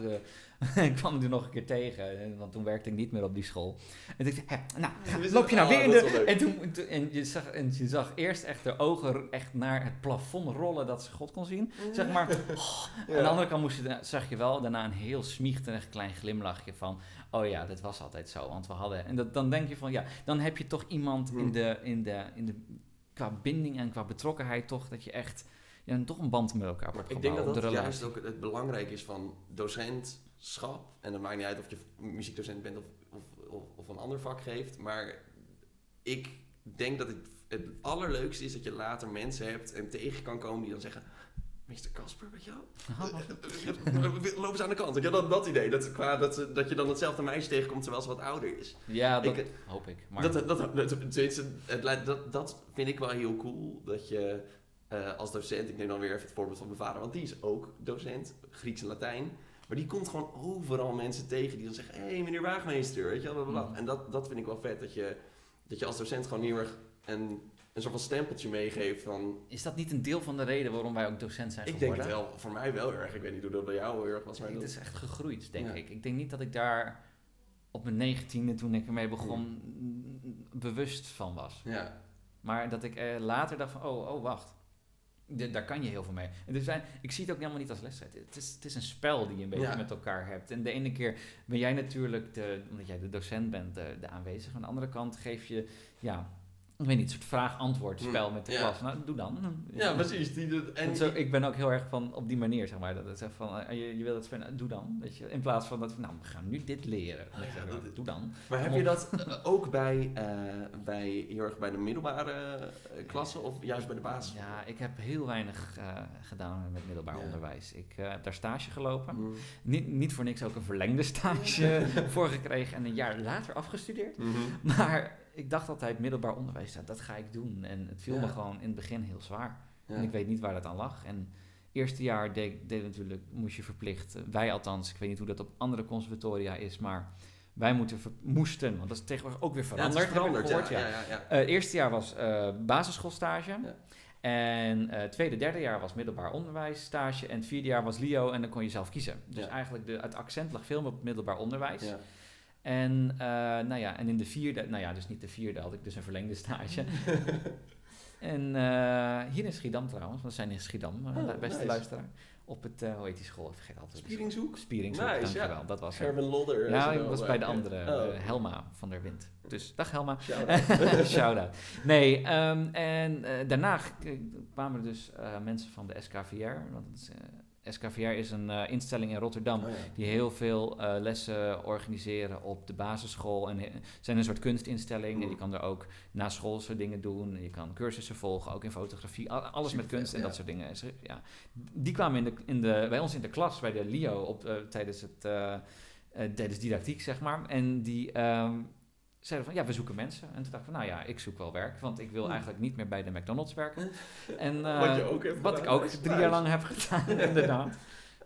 Speaker 2: ik kwam er nog een keer tegen, en- want toen werkte ik niet meer op die school. En toen dacht ik, hè, nou, ga- loop je nou weer in
Speaker 1: dat is
Speaker 2: de... En, toen, toen- en, je zag, en je zag eerst echt de ogen echt naar het plafond rollen dat ze God kon zien. Zeg maar, oh.
Speaker 1: Ja.
Speaker 2: aan de andere kant moest je, zag je wel daarna een heel smiechterig klein glimlachje van... Oh ja, dat was altijd zo, want we hadden... En dat, dan denk je van, ja, dan heb je toch iemand in
Speaker 1: Hmm.
Speaker 2: de, in de, in de... Qua binding en qua betrokkenheid toch, dat je echt... Ja, toch een band met elkaar wordt
Speaker 1: Ik denk dat dat
Speaker 2: de
Speaker 1: juist ook het belangrijk is van docentschap. En het maakt niet uit of je muziekdocent bent of, of, of, of een ander vak geeft. Maar ik denk dat het, het allerleukste is dat je later mensen hebt en tegen kan komen die dan zeggen... Mr. Casper, weet je wel? Loop eens aan de kant. Je wel, Dat, dat idee. Dat, qua, dat, ze- dat je dan hetzelfde meisje tegenkomt terwijl ze wat ouder is.
Speaker 2: Ja, dat
Speaker 1: Ik-
Speaker 2: hoop ik. Maar
Speaker 1: Dat, dat, dat, dat, dat vind ik wel heel cool. Dat je eh, als docent, ik neem dan weer even het voorbeeld van mijn vader, want die is ook docent, Grieks en Latijn. Maar die komt gewoon overal mensen tegen die dan zeggen: Hé, hey, meneer Waagmeester, weet je wel.
Speaker 2: Mm.
Speaker 1: En dat, dat vind ik wel vet, dat je, dat je als docent gewoon heel erg een, een soort van stempeltje meegeeft van.
Speaker 2: is dat niet een deel van de reden waarom wij ook docent zijn
Speaker 1: Ik denk
Speaker 2: geworden?
Speaker 1: het wel, voor mij wel erg. Ik weet niet hoe dat bij jou heel erg was. Maar
Speaker 2: Het
Speaker 1: dat-
Speaker 2: is echt gegroeid, denk
Speaker 1: Ja.
Speaker 2: ik. Ik denk niet dat ik daar op mijn negentiende, toen ik ermee begon, mm, bewust van was.
Speaker 1: ja.
Speaker 2: Maar dat ik eh, later dacht van, oh, oh wacht. Daar kan je heel veel mee. En wij, ik zie het ook helemaal niet als lesstrijd. Het is, het is een spel die je een beetje
Speaker 1: Ja.
Speaker 2: met elkaar hebt. En de ene keer ben jij natuurlijk, de, omdat jij de docent bent, de, de aanwezige. Aan de andere kant geef je, ja, ik weet niet, een soort vraag-antwoord spel met de
Speaker 1: ja.
Speaker 2: klas. Nou, doe dan.
Speaker 1: Ja, precies. Die, doet- en
Speaker 2: En zo, ik ben ook heel erg van op die manier, zeg maar. Dat het van, eh, je, je wil het spelen, doe dan. Weet je, in plaats van dat we, nou, we gaan nu dit leren.
Speaker 1: Ja, dat
Speaker 2: doe dan.
Speaker 1: Maar heb je dat eh, ook bij, eh, bij, heel erg bij de middelbare klassen of juist bij de basis?
Speaker 2: Ja, ik heb heel weinig gedaan met middelbaar
Speaker 1: Ja.
Speaker 2: onderwijs. Ik heb daar stage gelopen.
Speaker 1: Mm.
Speaker 2: Niet, niet voor niks ook een verlengde stage voor gekregen en een jaar later afgestudeerd.
Speaker 1: Mhm.
Speaker 2: Maar ik dacht altijd, middelbaar onderwijs, dat, dat ga ik doen. En het viel
Speaker 1: Ja.
Speaker 2: me gewoon in het begin heel zwaar.
Speaker 1: Ja.
Speaker 2: En ik weet niet waar dat aan lag. En eerste jaar deed, deed natuurlijk, moest je verplicht, eh, wij althans, ik weet niet hoe dat op andere conservatoria is, maar wij moeten moesten, want dat is tegenwoordig ook weer
Speaker 1: Ja, het
Speaker 2: veranderd. gehoord,
Speaker 1: ja. ja, ja.
Speaker 2: Eh, eerste jaar was eh, basisschoolstage.
Speaker 1: Ja.
Speaker 2: En eh tweede, derde jaar was middelbaar onderwijs stage. En het vierde jaar was LIO en dan kon je zelf kiezen. Dus eigenlijk de, het accent lag veel meer op middelbaar onderwijs. En, eh, nou ja, en in de vierde, nou ja, dus niet de vierde, had ik dus een verlengde stage. en eh, hier in Schiedam trouwens, want we zijn in Schiedam, eh,
Speaker 1: Oh,
Speaker 2: beste
Speaker 1: nice.
Speaker 2: luisteraar. Op het, eh, hoe heet die school? Ik vergeet altijd.
Speaker 1: Spieringshoek?
Speaker 2: Spieringzoek,
Speaker 1: Nice,
Speaker 2: dankjewel.
Speaker 1: ja.
Speaker 2: Dat was.
Speaker 1: Gerben Lodder.
Speaker 2: Ja,
Speaker 1: is
Speaker 2: ik was bij de andere,
Speaker 1: Oh.
Speaker 2: Helma van der Wind. Dus dag Helma.
Speaker 1: Shout-out.
Speaker 2: Shout-out. Nee, ehm, en daarna kwamen er dus mensen van de SKVR. Want is, SKVR is een eh, instelling in Rotterdam
Speaker 1: Oh, ja.
Speaker 2: die heel veel eh, lessen organiseren op de basisschool. En he- zijn een soort kunstinstelling. En je
Speaker 1: Mm.
Speaker 2: kan er ook na schoolse dingen doen. Je kan cursussen volgen, ook in fotografie. Al- alles met kunst en
Speaker 1: ja.
Speaker 2: dat soort dingen. Ja. Die kwamen in de, in de, bij ons in de klas, bij de LIO, op, eh, tijdens, het, eh, eh, tijdens didactiek, zeg maar. En die ehm, zeiden van, ja, we zoeken mensen. En toen dacht ik van, nou ja, ik zoek wel werk. Want ik wil
Speaker 1: Hmm.
Speaker 2: eigenlijk niet meer bij de McDonald's werken. En,
Speaker 1: Wat je
Speaker 2: eh,
Speaker 1: ook hebt
Speaker 2: wat ik ook drie jaar lang heb gedaan, inderdaad.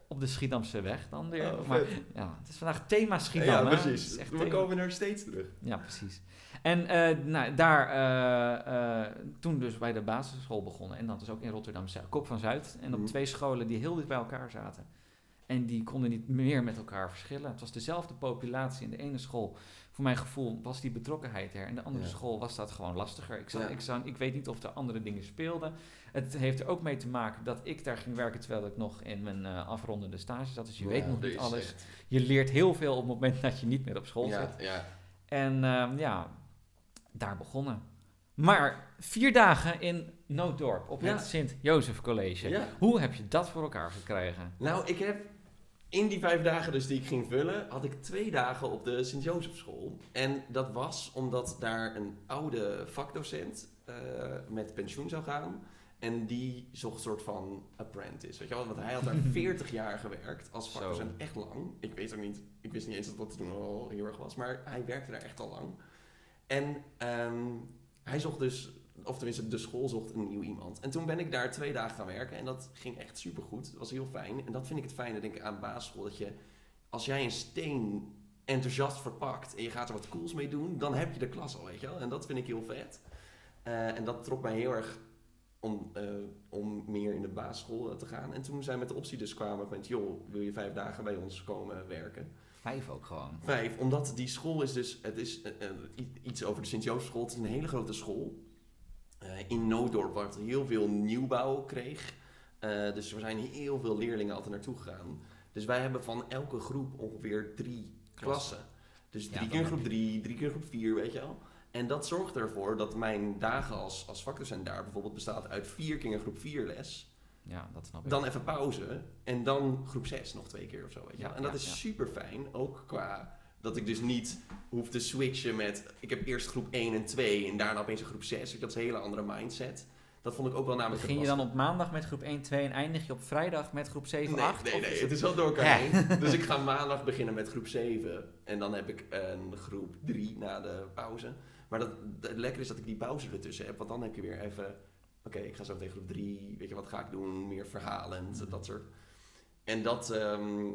Speaker 2: Op de Schiedamse weg dan weer.
Speaker 1: Oh,
Speaker 2: maar ja, het is vandaag thema Schiedam.
Speaker 1: ja?
Speaker 2: Het
Speaker 1: precies. We
Speaker 2: thema.
Speaker 1: komen er steeds terug.
Speaker 2: Ja, precies. En eh, nou, daar eh, toen dus bij de basisschool begonnen. En dat is ook in Rotterdam, Kop van Zuid. En op
Speaker 1: Mhm.
Speaker 2: twee scholen die heel dicht bij elkaar zaten. En die konden niet meer met elkaar verschillen. Het was dezelfde populatie. In de ene school, voor mijn gevoel, was die betrokkenheid er. In de andere
Speaker 1: Ja.
Speaker 2: school was dat gewoon lastiger. Ik, zou,
Speaker 1: Ja.
Speaker 2: ik, zou, ik weet niet of er andere dingen speelden. Het heeft er ook mee te maken dat ik daar ging werken terwijl ik nog in mijn eh, afrondende stage zat. Dus je weet nog niet alles.
Speaker 1: echt-
Speaker 2: Je leert heel veel op het moment dat je niet meer op school zit.
Speaker 1: Ja, ja.
Speaker 2: En ehm, ja, daar begonnen. Maar vier dagen in Nooddorp op
Speaker 1: Ja.
Speaker 2: het Sint-Jozef College.
Speaker 1: Ja.
Speaker 2: Hoe heb je dat voor elkaar gekregen?
Speaker 1: Nou, ik heb in die vijf dagen dus die ik ging vullen, had ik twee dagen op de Sint-Jozefschool. En dat was omdat daar een oude vakdocent eh, met pensioen zou gaan. En die zocht een soort van apprentice, weet je wel? Want hij had daar 40 jaar gewerkt als vakdocent, echt lang. Ik weet ook niet, ik wist niet eens dat dat toen al heel erg was, maar hij werkte daar echt al lang. En ehm, hij zocht dus, of tenminste de school zocht een nieuw iemand. En toen ben ik daar twee dagen gaan werken en dat ging echt supergoed. Het was heel fijn. En dat vind ik het fijne, denk ik, aan basisschool. Dat je, als jij een steen enthousiast verpakt en je gaat er wat cools mee doen, dan heb je de klas al, weet je wel. En dat vind ik heel vet. Eh, en dat trok mij heel erg om, eh, om meer in de basisschool eh, te gaan. En toen zij met de optie dus kwamen met, joh, wil je vijf dagen bij ons komen werken?
Speaker 2: Vijf ook gewoon.
Speaker 1: Vijf, omdat die school is dus, het is iets over de Sint-Joosfschool. Het is een hele grote school. Eh, in Nooddorp, waar het heel veel nieuwbouw kreeg. Eh, dus er zijn heel veel leerlingen altijd naartoe gegaan. Dus wij hebben van elke groep ongeveer drie klassen. Dus drie keer groep drie, drie keer groep vier, weet je wel. En dat zorgt ervoor dat mijn dagen als, als vakdocent daar bijvoorbeeld bestaat uit vier keer een groep vier les.
Speaker 2: Ja, dat snap ik.
Speaker 1: Dan even pauze. En dan groep 6 nog twee keer of zo. Weet je
Speaker 2: Ja.
Speaker 1: En dat
Speaker 2: ja,
Speaker 1: is super fijn. Ook qua dat ik dus niet hoef te switchen met. Ik heb eerst groep 1 en 2 en daarna opeens een groep 6. Dat is een hele andere mindset. Dat vond ik ook wel namelijk.
Speaker 2: Begin je dan op maandag met groep 1, 2 en eindig je op vrijdag met groep 7,
Speaker 1: Nee,
Speaker 2: 8?
Speaker 1: nee, nee,
Speaker 2: is
Speaker 1: het is wel door elkaar heen. Dus ik ga maandag beginnen met groep 7. En dan heb ik een groep 3 na de pauze. Maar dat, het lekker is dat ik die pauze ertussen heb. Want dan heb je weer even... Oké, ik ga zo tegen groep 3. Weet je, wat ga ik doen? Meer verhalend, dat soort... En dat, ehm,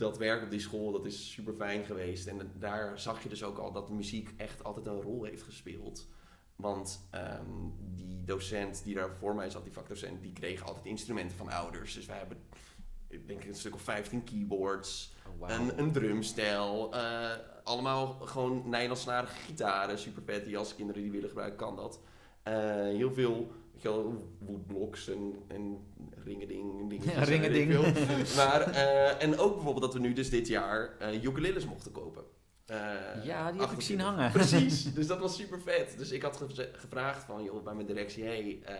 Speaker 1: dat werk op die school, dat is super fijn geweest. En daar zag je dus ook al dat muziek echt altijd een rol heeft gespeeld. Want ehm, die docent die daar voor mij zat, die vakdocent, die kreeg altijd instrumenten van ouders. Dus wij hebben, ik denk een stuk of 15 keyboards,
Speaker 2: Oh,
Speaker 1: een, een drumstel, eh, allemaal gewoon Nederlandsnarige gitaren, super vet. Die als kinderen die willen gebruiken, kan dat. Eh, heel veel, wel, woodblocks en, en ringeding. dingetjes,
Speaker 2: Ja, ringeding.
Speaker 1: maar, eh, en ook bijvoorbeeld dat we nu dus dit jaar eh ukuleles mochten kopen. eh,
Speaker 2: Ja, die heb ik
Speaker 1: 28.
Speaker 2: zien hangen.
Speaker 1: Precies, dus dat was super vet. Dus ik had gevraagd van, joh, bij mijn directie, hey, eh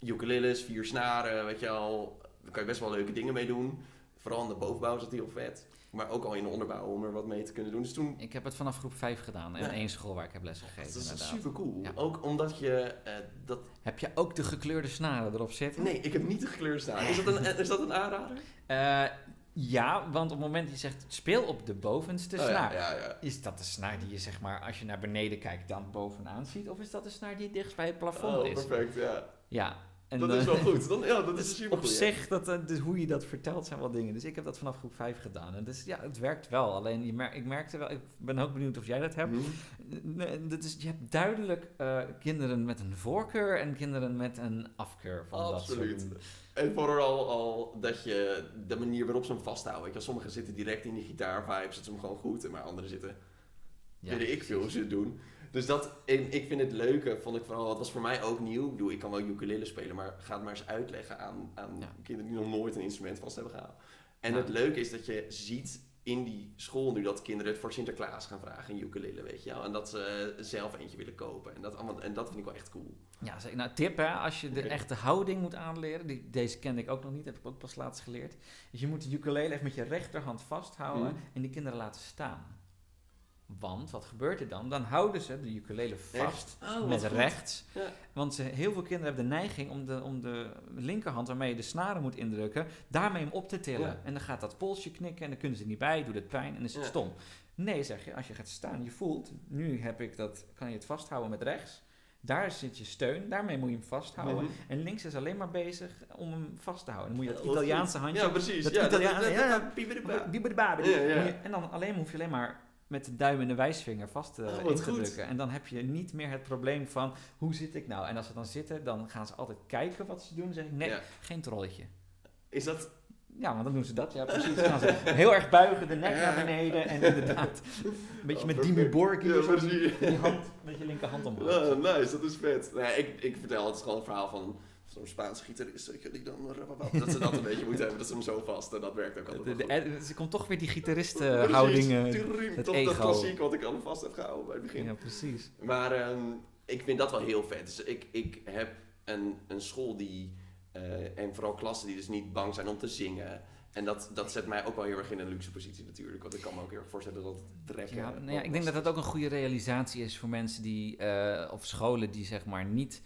Speaker 1: ukuleles, vier snaren, weet je al, daar kan je best wel leuke dingen mee doen. Vooral in de bovenbouw zat heel vet. Maar ook al in de onderbouw om er wat mee te kunnen doen. Dus toen,
Speaker 2: Ik heb het vanaf groep 5 gedaan in
Speaker 1: Ja.
Speaker 2: één school waar ik heb lesgegeven.
Speaker 1: dat is
Speaker 2: inderdaad.
Speaker 1: super cool.
Speaker 2: Ja.
Speaker 1: Ook omdat je eh, dat...
Speaker 2: Heb je ook de gekleurde snaren erop zitten?
Speaker 1: Nee, ik heb niet de gekleurde snaren. Is dat een, is dat een aanrader?
Speaker 2: Eh, ja, want op het moment dat je zegt speel op de bovenste
Speaker 1: Oh,
Speaker 2: snaar.
Speaker 1: ja.
Speaker 2: Is dat de snaar die je zeg maar als je naar beneden kijkt dan bovenaan ziet? Of is dat de snaar die dichtst bij het plafond
Speaker 1: Oh,
Speaker 2: is?
Speaker 1: perfect, ja.
Speaker 2: Ja. En,
Speaker 1: dat
Speaker 2: eh,
Speaker 1: is wel goed. Dan, ja, dat is
Speaker 2: dus
Speaker 1: super
Speaker 2: op zich, dat, eh, dus hoe je dat vertelt zijn wel dingen. Dus ik heb dat vanaf groep 5 gedaan. En dus ja, het werkt wel. Alleen je mer ik merkte wel, ik ben ook benieuwd of jij dat hebt. Nee, dat is, je hebt duidelijk eh, kinderen met een voorkeur en kinderen met een afkeur van
Speaker 1: Absoluut.
Speaker 2: dat soort
Speaker 1: En vooral al dat je de manier waarop ze hem vasthouden. Weet je, wel, sommigen zitten direct in die gitaarvibe, zitten ze hem gewoon goed. Maar anderen zitten,
Speaker 2: Ja,
Speaker 1: weet ik veel hoe ze het doen. Dus dat, en ik vind het leuke, vond ik vooral, het was voor mij ook nieuw. Ik bedoel, ik kan wel ukulele spelen, maar ga het maar eens uitleggen aan, aan
Speaker 2: Ja.
Speaker 1: kinderen die nog nooit een instrument vast hebben gehaald. En
Speaker 2: Ja.
Speaker 1: het leuke is dat je ziet in die school nu dat kinderen het voor Sinterklaas gaan vragen, een ukulele, weet je wel. En dat ze zelf eentje willen kopen. En dat, allemaal, en dat vind ik wel echt cool.
Speaker 2: Ja, nou, tip hè, als je de echte houding moet aanleren, die, deze kende ik ook nog niet, heb ik ook pas laatst geleerd. Dus je moet de ukulele even met je rechterhand vasthouden
Speaker 1: Mhm.
Speaker 2: en die kinderen laten staan. Want wat gebeurt er dan? Dan houden ze de ukulele vast?
Speaker 1: Oh,
Speaker 2: met rechts.
Speaker 1: Ja.
Speaker 2: Want ze, heel veel kinderen hebben de neiging om de, om de linkerhand waarmee je de snaren moet indrukken, daarmee hem op te tillen.
Speaker 1: Ja.
Speaker 2: En dan gaat dat polsje knikken en dan kunnen ze er niet bij, doet het pijn en dan is het
Speaker 1: Ja.
Speaker 2: stom. Nee, zeg je, als je gaat staan, je voelt, nu heb ik dat, kan je het vasthouden met rechts. Daar zit je steun, daarmee moet je hem vasthouden.
Speaker 1: Mhm.
Speaker 2: En links is alleen maar bezig om hem vast te houden. Dan moet je dat Italiaanse handje...
Speaker 1: Ja, precies.
Speaker 2: dat
Speaker 1: ja,
Speaker 2: Italiaanse- ja. En dan alleen hoef je alleen maar met de duim en de wijsvinger vast eh,
Speaker 1: Oh,
Speaker 2: in te
Speaker 1: goed.
Speaker 2: drukken. En dan heb je niet meer het probleem van hoe zit ik nou? En als ze dan zitten, dan gaan ze altijd kijken wat ze doen. Dan zeg ik nee,
Speaker 1: Ja.
Speaker 2: geen trolletje.
Speaker 1: Is dat...
Speaker 2: Ja, want dan doen ze dat. Ja, precies. Dan gaan ze heel erg buigen, de nek naar beneden. En inderdaad, een beetje
Speaker 1: Oh,
Speaker 2: met. Dimi Borghi
Speaker 1: Ja,
Speaker 2: die, hand, met je linkerhand omhoog.
Speaker 1: Ah, nice, dat is vet. Nee, ik, ik vertel, het is gewoon een verhaal van zo'n Spaanse gitarist, weet je, die dan... Dat ze dat een beetje moeten hebben, dat ze hem zo vast, en dat werkt ook altijd
Speaker 2: De, de, komt toch weer die gitaristen-houding. eh,
Speaker 1: Tuuriem,
Speaker 2: het ego.
Speaker 1: dat klassiek wat ik al vast heb gehouden bij het begin.
Speaker 2: ja, precies.
Speaker 1: Maar ehm, ik vind dat wel heel vet. Dus ik, ik heb een, een school die, eh, en vooral klassen die dus niet bang zijn om te zingen. En dat, dat zet mij ook wel heel erg in een luxe positie natuurlijk. Want ik kan me ook heel erg voorstellen dat het trekken...
Speaker 2: Ja, nou ja, ik denk dat dat ook een goede realisatie is voor mensen die, eh, of scholen die zeg maar niet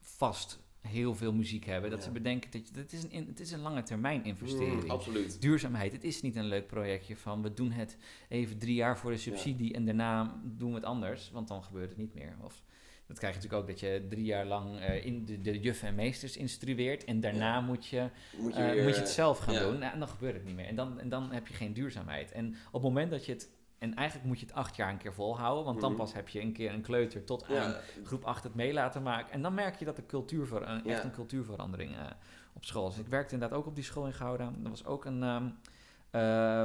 Speaker 2: vast heel veel muziek hebben. Dat
Speaker 1: Ja.
Speaker 2: ze bedenken dat je, het, is een, het is een lange termijn investering.
Speaker 1: Mm, absoluut.
Speaker 2: Duurzaamheid, het is niet een leuk projectje van we doen het even drie jaar voor de subsidie en daarna doen we het anders, want dan gebeurt het niet meer. Of dat krijg je natuurlijk ook dat je drie jaar lang eh, in de, de juffen en meesters instrueert en daarna
Speaker 1: Ja.
Speaker 2: moet je
Speaker 1: Moet je,
Speaker 2: eh,
Speaker 1: weer,
Speaker 2: moet je het zelf gaan doen. Nou, en dan gebeurt het niet meer. En dan, en dan heb je geen duurzaamheid. En op het moment dat je het... En eigenlijk moet je het acht jaar een keer volhouden. Want dan
Speaker 1: Mhm.
Speaker 2: pas heb je een keer een kleuter tot aan
Speaker 1: Ja,
Speaker 2: groep 8 het mee laten maken. En dan merk je dat de cultuur voor, een,
Speaker 1: Ja.
Speaker 2: echt een cultuurverandering eh, op school is. Ik werkte inderdaad ook op die school in Gouda. Dat was ook een... ehm, eh,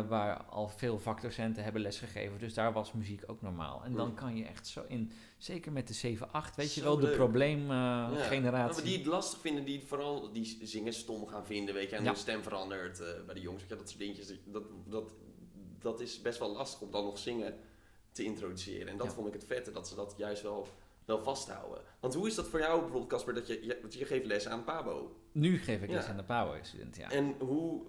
Speaker 2: waar al veel vakdocenten hebben lesgegeven. Dus daar was muziek ook normaal. En dan
Speaker 1: Mhm.
Speaker 2: kan je echt zo in... Zeker met de 7-8, weet je wel, de probleemgeneratie.
Speaker 1: Ja, maar die het lastig vinden, die vooral die zingen stom gaan vinden, weet je, en
Speaker 2: Ja.
Speaker 1: de stem verandert eh, bij de jongens, dat soort dingetjes. Dat, dat, dat is best wel lastig om dan nog zingen te introduceren. En dat
Speaker 2: Ja.
Speaker 1: vond ik het vette, dat ze dat juist wel, wel vasthouden. Want hoe is dat voor jou bijvoorbeeld, Casper, dat je, je, geeft les aan Pabo.
Speaker 2: Nu geef ik
Speaker 1: Ja.
Speaker 2: les aan de Power-student, ja.
Speaker 1: En hoe,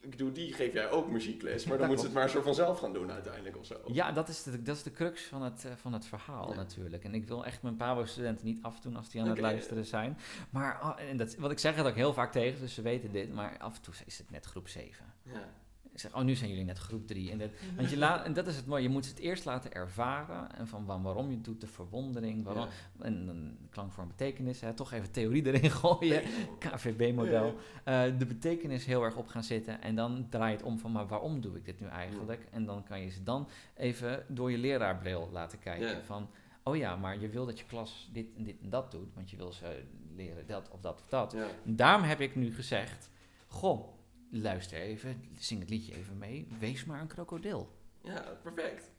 Speaker 1: ik bedoel, die geef jij ook muziekles, maar dan moet ze het maar zo vanzelf gaan doen uiteindelijk of zo.
Speaker 2: Ja, dat is de, dat is de crux van het, eh, van het verhaal
Speaker 1: Ja.
Speaker 2: natuurlijk. En ik wil echt mijn Pabo-studenten niet afdoen als die aan het luisteren zijn. Maar, ah, en dat, wat ik zeg het ook heel vaak tegen, dus ze weten dit. Maar af en toe is het net groep 7.
Speaker 1: Ja.
Speaker 2: Ik zeg, oh, nu zijn jullie net groep 3. En, dat, want je laat, en dat is het mooie, je moet het eerst laten ervaren. En van wa- waarom je het doet, de verwondering. Waarom,
Speaker 1: Ja.
Speaker 2: En dan klank voor een betekenis, hè, toch even theorie erin gooien. KVB-model. Eh, de betekenis heel erg op gaan zitten. En dan draai je het om van, maar waarom doe ik dit nu eigenlijk? En dan kan je ze dan even door je leraarbril laten kijken. Van, oh ja, maar je wil dat je klas dit en dit en dat doet. Want je wil ze leren dat of dat of dat. Daarom heb ik nu gezegd, goh, luister even, zing het liedje even mee. Wees maar een krokodil.
Speaker 1: ja, perfect.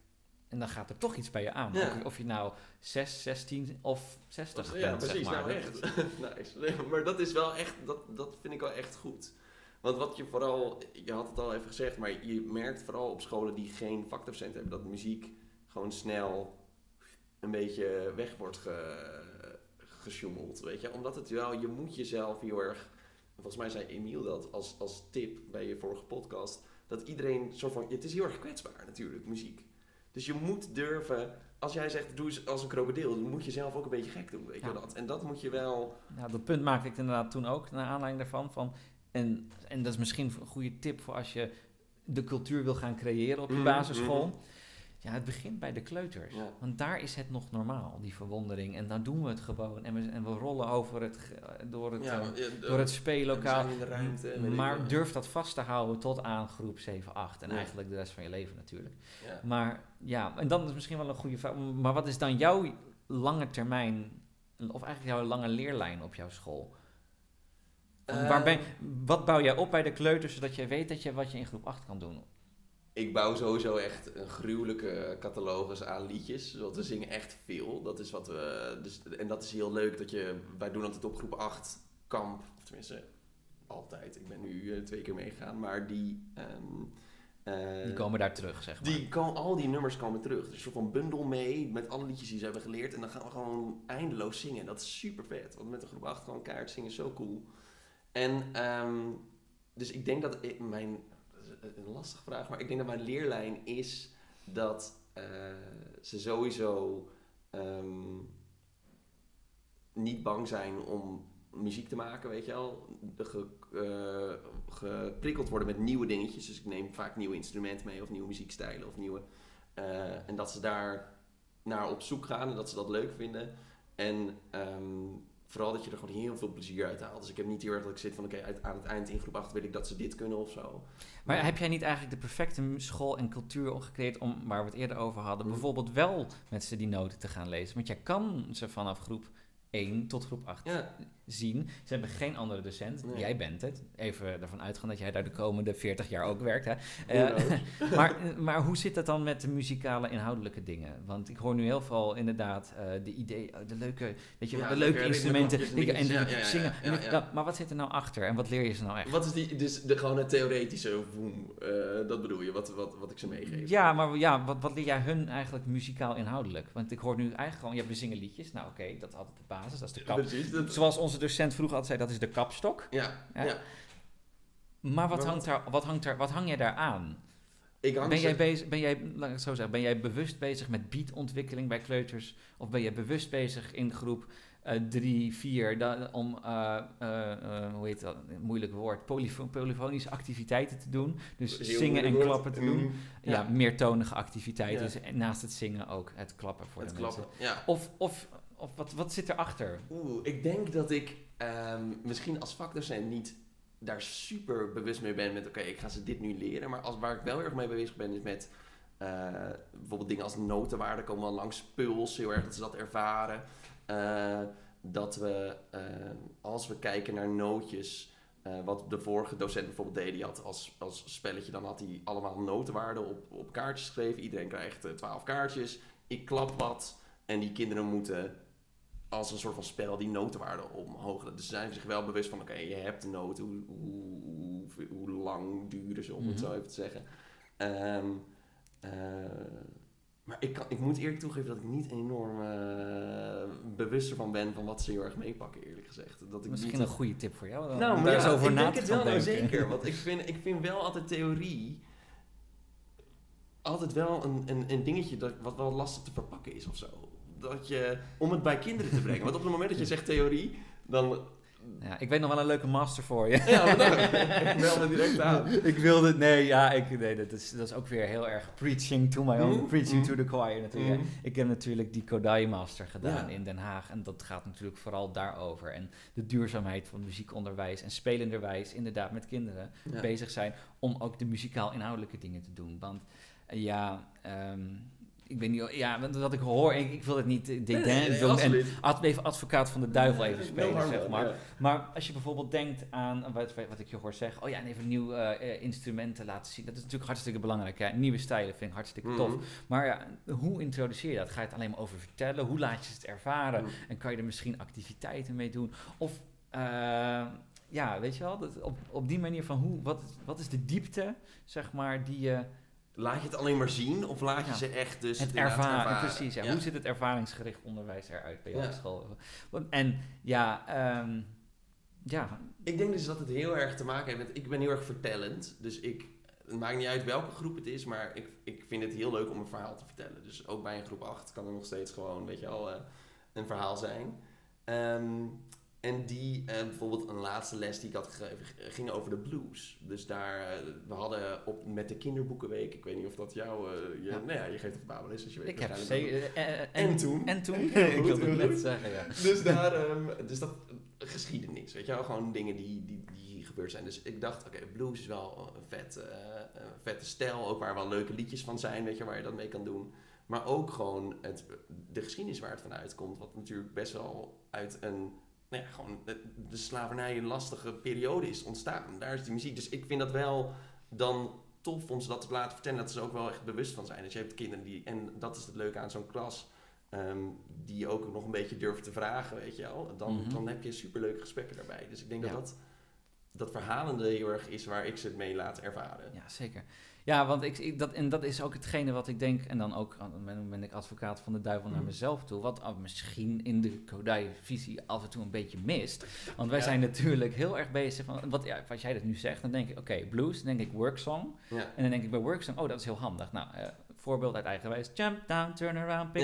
Speaker 2: En dan gaat er toch iets bij je aan.
Speaker 1: Ja.
Speaker 2: Of, je nou 6, 16 of 60
Speaker 1: Ja,
Speaker 2: bent,
Speaker 1: precies.
Speaker 2: zeg maar.
Speaker 1: Nou, echt. nice. Nee, maar dat is wel echt, dat, dat vind ik wel echt goed. Want wat je vooral, je had het al even gezegd, maar je merkt vooral op scholen die geen vakdocent hebben, dat muziek gewoon snel een beetje weg wordt ge, gesjoemeld, weet je. Omdat het wel, je moet jezelf heel erg, volgens mij zei Emiel dat als, als tip bij je vorige podcast, dat iedereen soort van, het is heel erg kwetsbaar natuurlijk, muziek. Dus je moet durven, als jij zegt doe eens als een krokodil, dan moet je zelf ook een beetje gek doen, weet je
Speaker 2: Ja.
Speaker 1: dat. En dat moet je wel,
Speaker 2: Ja, dat punt maakte ik inderdaad toen ook, naar aanleiding daarvan. Van, en, en dat is misschien een goede tip voor als je de cultuur wil gaan creëren op je
Speaker 1: Mhm,
Speaker 2: basisschool.
Speaker 1: mhm.
Speaker 2: Ja, het begint bij de kleuters.
Speaker 1: Ja.
Speaker 2: Want daar is het nog normaal, die verwondering. En dan doen we het gewoon. En we, en we rollen over het, door het,
Speaker 1: ja,
Speaker 2: eh,
Speaker 1: eh,
Speaker 2: door het speellokaal.
Speaker 1: in de ruimte.
Speaker 2: Maar durf dat vast te houden tot aan groep 7, 8. En eigenlijk de rest van je leven natuurlijk. Maar ja, en dan is misschien wel een goede vraag. Maar wat is dan jouw lange termijn, of eigenlijk jouw lange leerlijn op jouw school? Van waar ben,
Speaker 1: Eh,
Speaker 2: wat bouw jij op bij de kleuters, zodat jij weet dat je wat je in groep 8 kan doen?
Speaker 1: Ik bouw sowieso echt een gruwelijke catalogus aan liedjes. Want we zingen echt veel. Dat is wat we. Dus, en dat is heel leuk dat je. Wij doen altijd op groep 8 kamp. Of tenminste, altijd. Ik ben nu eh, twee keer meegegaan. Maar die. ehm, eh,
Speaker 2: Die komen daar terug, zeg maar.
Speaker 1: die kan, al die nummers komen terug. Dus een soort van bundel mee met alle liedjes die ze hebben geleerd. En dan gaan we gewoon eindeloos zingen. En dat is super vet. Want met de groep 8 gewoon keihard zingen is zo cool. En ehm, dus ik denk dat ik, mijn... is Een lastige vraag, maar ik denk dat mijn leerlijn is dat eh, ze sowieso ehm, niet bang zijn om muziek te maken, weet je wel. Eh, geprikkeld worden met nieuwe dingetjes. Dus ik neem vaak nieuwe instrumenten mee of nieuwe muziekstijlen of nieuwe... eh, en dat ze daar naar op zoek gaan en dat ze dat leuk vinden. En ehm, vooral dat je er gewoon heel veel plezier uit haalt. Dus ik heb niet heel erg dat ik zit van oké, aan het eind in groep 8 wil ik dat ze dit kunnen of zo.
Speaker 2: Maar heb jij niet eigenlijk de perfecte school en cultuur gecreëerd om, waar we het eerder over hadden,
Speaker 1: Mhm.
Speaker 2: bijvoorbeeld wel met ze die noten te gaan lezen? Want jij kan ze vanaf groep 1 tot groep 8
Speaker 1: Ja,
Speaker 2: zien. Ze hebben geen andere docent.
Speaker 1: Nee.
Speaker 2: Jij bent het. Even ervan uitgaan dat jij daar de komende 40 jaar ook werkt. Hè? Eh, maar, maar hoe zit het dan met de muzikale inhoudelijke dingen? Want ik hoor nu heel veel inderdaad eh, de idee, oh, de leuke, weet je,
Speaker 1: Ja,
Speaker 2: de leuke instrumenten
Speaker 1: en Ja, ja,
Speaker 2: zingen. maar wat zit er nou achter en wat leer je ze nou echt?
Speaker 1: Wat is die, dus de, gewoon het theoretische woem, eh, dat bedoel je, wat, wat, wat ik ze meegeef?
Speaker 2: Ja, maar ja, wat, wat leer jij hun eigenlijk muzikaal inhoudelijk? Want ik hoor nu eigenlijk gewoon, ja, we zingen liedjes. Nou oké, dat is altijd de basis, dat is de kap.
Speaker 1: Precies, dat,
Speaker 2: Zoals onze docent vroeger altijd zei, dat is de kapstok.
Speaker 1: ja,
Speaker 2: Ja.
Speaker 1: ja.
Speaker 2: Maar wat,
Speaker 1: Maar
Speaker 2: hangt, daar, wat, hangt, daar, wat hang jij daar aan?
Speaker 1: Ik hang
Speaker 2: Ben jij, bezig, ben jij, laat ik het zo zeggen, ben jij bewust bezig met beatontwikkeling bij kleuters? Of ben jij bewust bezig in groep 3, 4 om, eh, eh, eh, hoe heet dat, een moeilijk woord, polyfo- polyfonische activiteiten te doen? Dus
Speaker 1: Heel
Speaker 2: zingen en
Speaker 1: woord.
Speaker 2: klappen te doen. Ja,
Speaker 1: Ja.
Speaker 2: meertonige activiteiten.
Speaker 1: Ja.
Speaker 2: Dus en naast het zingen ook het klappen voor
Speaker 1: Het
Speaker 2: de
Speaker 1: klappen,
Speaker 2: mensen.
Speaker 1: ja.
Speaker 2: Of, of, of wat, wat zit erachter?
Speaker 1: Oeh, ik denk dat ik ehm, misschien als vakdocent niet daar super bewust mee ben met oké, ik ga ze dit nu leren. Maar als, waar ik wel erg mee bezig ben is met eh, bijvoorbeeld dingen als notenwaarde komen wel langs puls, heel erg dat ze dat ervaren. Eh, dat we, eh, als we kijken naar nootjes, wat de vorige docent bijvoorbeeld deed, die had als, als spelletje, dan had hij allemaal notenwaarden op, op kaartjes geschreven. Iedereen krijgt twaalf kaartjes. Ik klap wat en die kinderen moeten als een soort van spel die notenwaarden omhoog. Dus ze zijn zich wel bewust van, oké, je hebt de noten, hoe, hoe, hoe, hoe lang duren ze, om het
Speaker 2: Mhm.
Speaker 1: zo even te zeggen. Ehm, eh, maar ik, kan, ik moet eerlijk toegeven dat ik niet enorm eh, bewust ervan ben van wat ze heel erg meepakken, eerlijk gezegd. Dat ik
Speaker 2: Misschien
Speaker 1: niet
Speaker 2: een goede tip voor jou. dan,
Speaker 1: nou,
Speaker 2: daar
Speaker 1: ja,
Speaker 2: over
Speaker 1: ik
Speaker 2: na
Speaker 1: denk het wel nou
Speaker 2: denken.
Speaker 1: zeker. Want ik vind, ik vind wel altijd theorie altijd wel een, een, een dingetje dat, wat wel lastig te verpakken is of zo. Dat je, om het bij kinderen te brengen. Want op het moment dat je zegt theorie, dan...
Speaker 2: Ja, ik weet nog wel een leuke master voor je.
Speaker 1: Ja, ik meld het direct aan.
Speaker 2: ik wilde, nee, ja, ik, nee dat, is, dat is ook weer heel erg preaching to my own,
Speaker 1: Mhm,
Speaker 2: preaching to the choir natuurlijk.
Speaker 1: Mhm.
Speaker 2: Ik heb natuurlijk die Kodai Master gedaan
Speaker 1: Ja.
Speaker 2: in Den Haag en dat gaat natuurlijk vooral daarover. En de duurzaamheid van muziekonderwijs en spelenderwijs, inderdaad met kinderen
Speaker 1: Ja.
Speaker 2: bezig zijn om ook de muzikaal inhoudelijke dingen te doen. Want eh, ja, ehm, ik weet niet, ja, want wat ik hoor, ik, ik wil het niet
Speaker 1: Nee, nee, nee,
Speaker 2: doen en ad- even advocaat van de duivel even spelen, zeg maar.
Speaker 1: ja.
Speaker 2: Maar als je bijvoorbeeld denkt aan wat, wat ik je hoor zeggen, oh ja, en even een nieuw eh, eh, instrumenten laten zien. Dat is natuurlijk hartstikke belangrijk. Hè? Nieuwe stijlen vind ik hartstikke tof.
Speaker 1: Mhm.
Speaker 2: Maar ja, hoe introduceer je dat? Ga je het alleen maar over vertellen? Hoe laat je het ervaren?
Speaker 1: Mhm.
Speaker 2: En kan je er misschien activiteiten mee doen? Of eh, ja, weet je wel, dat, op, op die manier van hoe, wat, wat is de diepte, zeg maar, die je...
Speaker 1: Laat je het alleen maar zien of laat je
Speaker 2: Ja.
Speaker 1: ze echt dus
Speaker 2: het ervaren, precies. Ja.
Speaker 1: Ja.
Speaker 2: Hoe ziet het ervaringsgericht onderwijs eruit bij jou
Speaker 1: Ja.
Speaker 2: op school? En ja, ehm, ja,
Speaker 1: Ik denk dus dat het heel erg te maken heeft met... Ik ben heel erg vertellend. Dus ik... Het maakt niet uit welke groep het is, maar ik, ik vind het heel leuk om een verhaal te vertellen. Dus ook bij een groep 8 kan er nog steeds gewoon, weet je wel, eh, een verhaal zijn. Ehm, en die, eh, bijvoorbeeld een laatste les die ik had gegeven, ging over de blues. Dus daar, eh, we hadden op, met de kinderboekenweek, ik weet niet of dat jou, eh, je,
Speaker 2: Ja.
Speaker 1: nou ja, je geeft op Babel is, dus je weet
Speaker 2: ik heb zeker... eh,
Speaker 1: En toen?
Speaker 2: En toen? Ik wilde het net zeggen, ja.
Speaker 1: Dus daar, ehm, dus dat geschiedenis, weet je wel, gewoon dingen die, die, die gebeurd zijn. Dus ik dacht, oké, blues is wel een vet, een vette stijl, ook waar wel leuke liedjes van zijn, weet je, waar je dat mee kan doen. Maar ook gewoon het, de geschiedenis waar het van uitkomt, wat natuurlijk best wel uit een, nou ja, gewoon de, de slavernij een lastige periode is ontstaan. Daar is die muziek. Dus ik vind dat wel dan tof om ze dat te laten vertellen, dat ze er ook wel echt bewust van zijn. Dus je hebt kinderen die, en dat is het leuke aan zo'n klas, ehm, die je ook nog een beetje durft te vragen, weet je wel. Dan,
Speaker 2: Mhm.
Speaker 1: dan heb je superleuke gesprekken daarbij. Dus ik denk
Speaker 2: Ja.
Speaker 1: dat dat, dat verhalende heel erg is waar ik ze het mee laat ervaren.
Speaker 2: Ja, zeker. Ja, want ik, ik, dat, en dat is ook hetgene wat ik denk, en dan ook ben, ben ik advocaat van de duivel naar
Speaker 1: Mhm.
Speaker 2: mezelf toe, wat ah, misschien in de Kodai-visie af en toe een beetje mist. Want wij
Speaker 1: Ja.
Speaker 2: zijn natuurlijk heel erg bezig van, wat, ja, als jij dat nu zegt, dan denk ik, oké, blues, dan denk ik worksong.
Speaker 1: Ja.
Speaker 2: En dan denk ik bij worksong, oh, dat is heel handig. Nou, eh, voorbeeld uit eigen wijs, jump down, turn around, pick.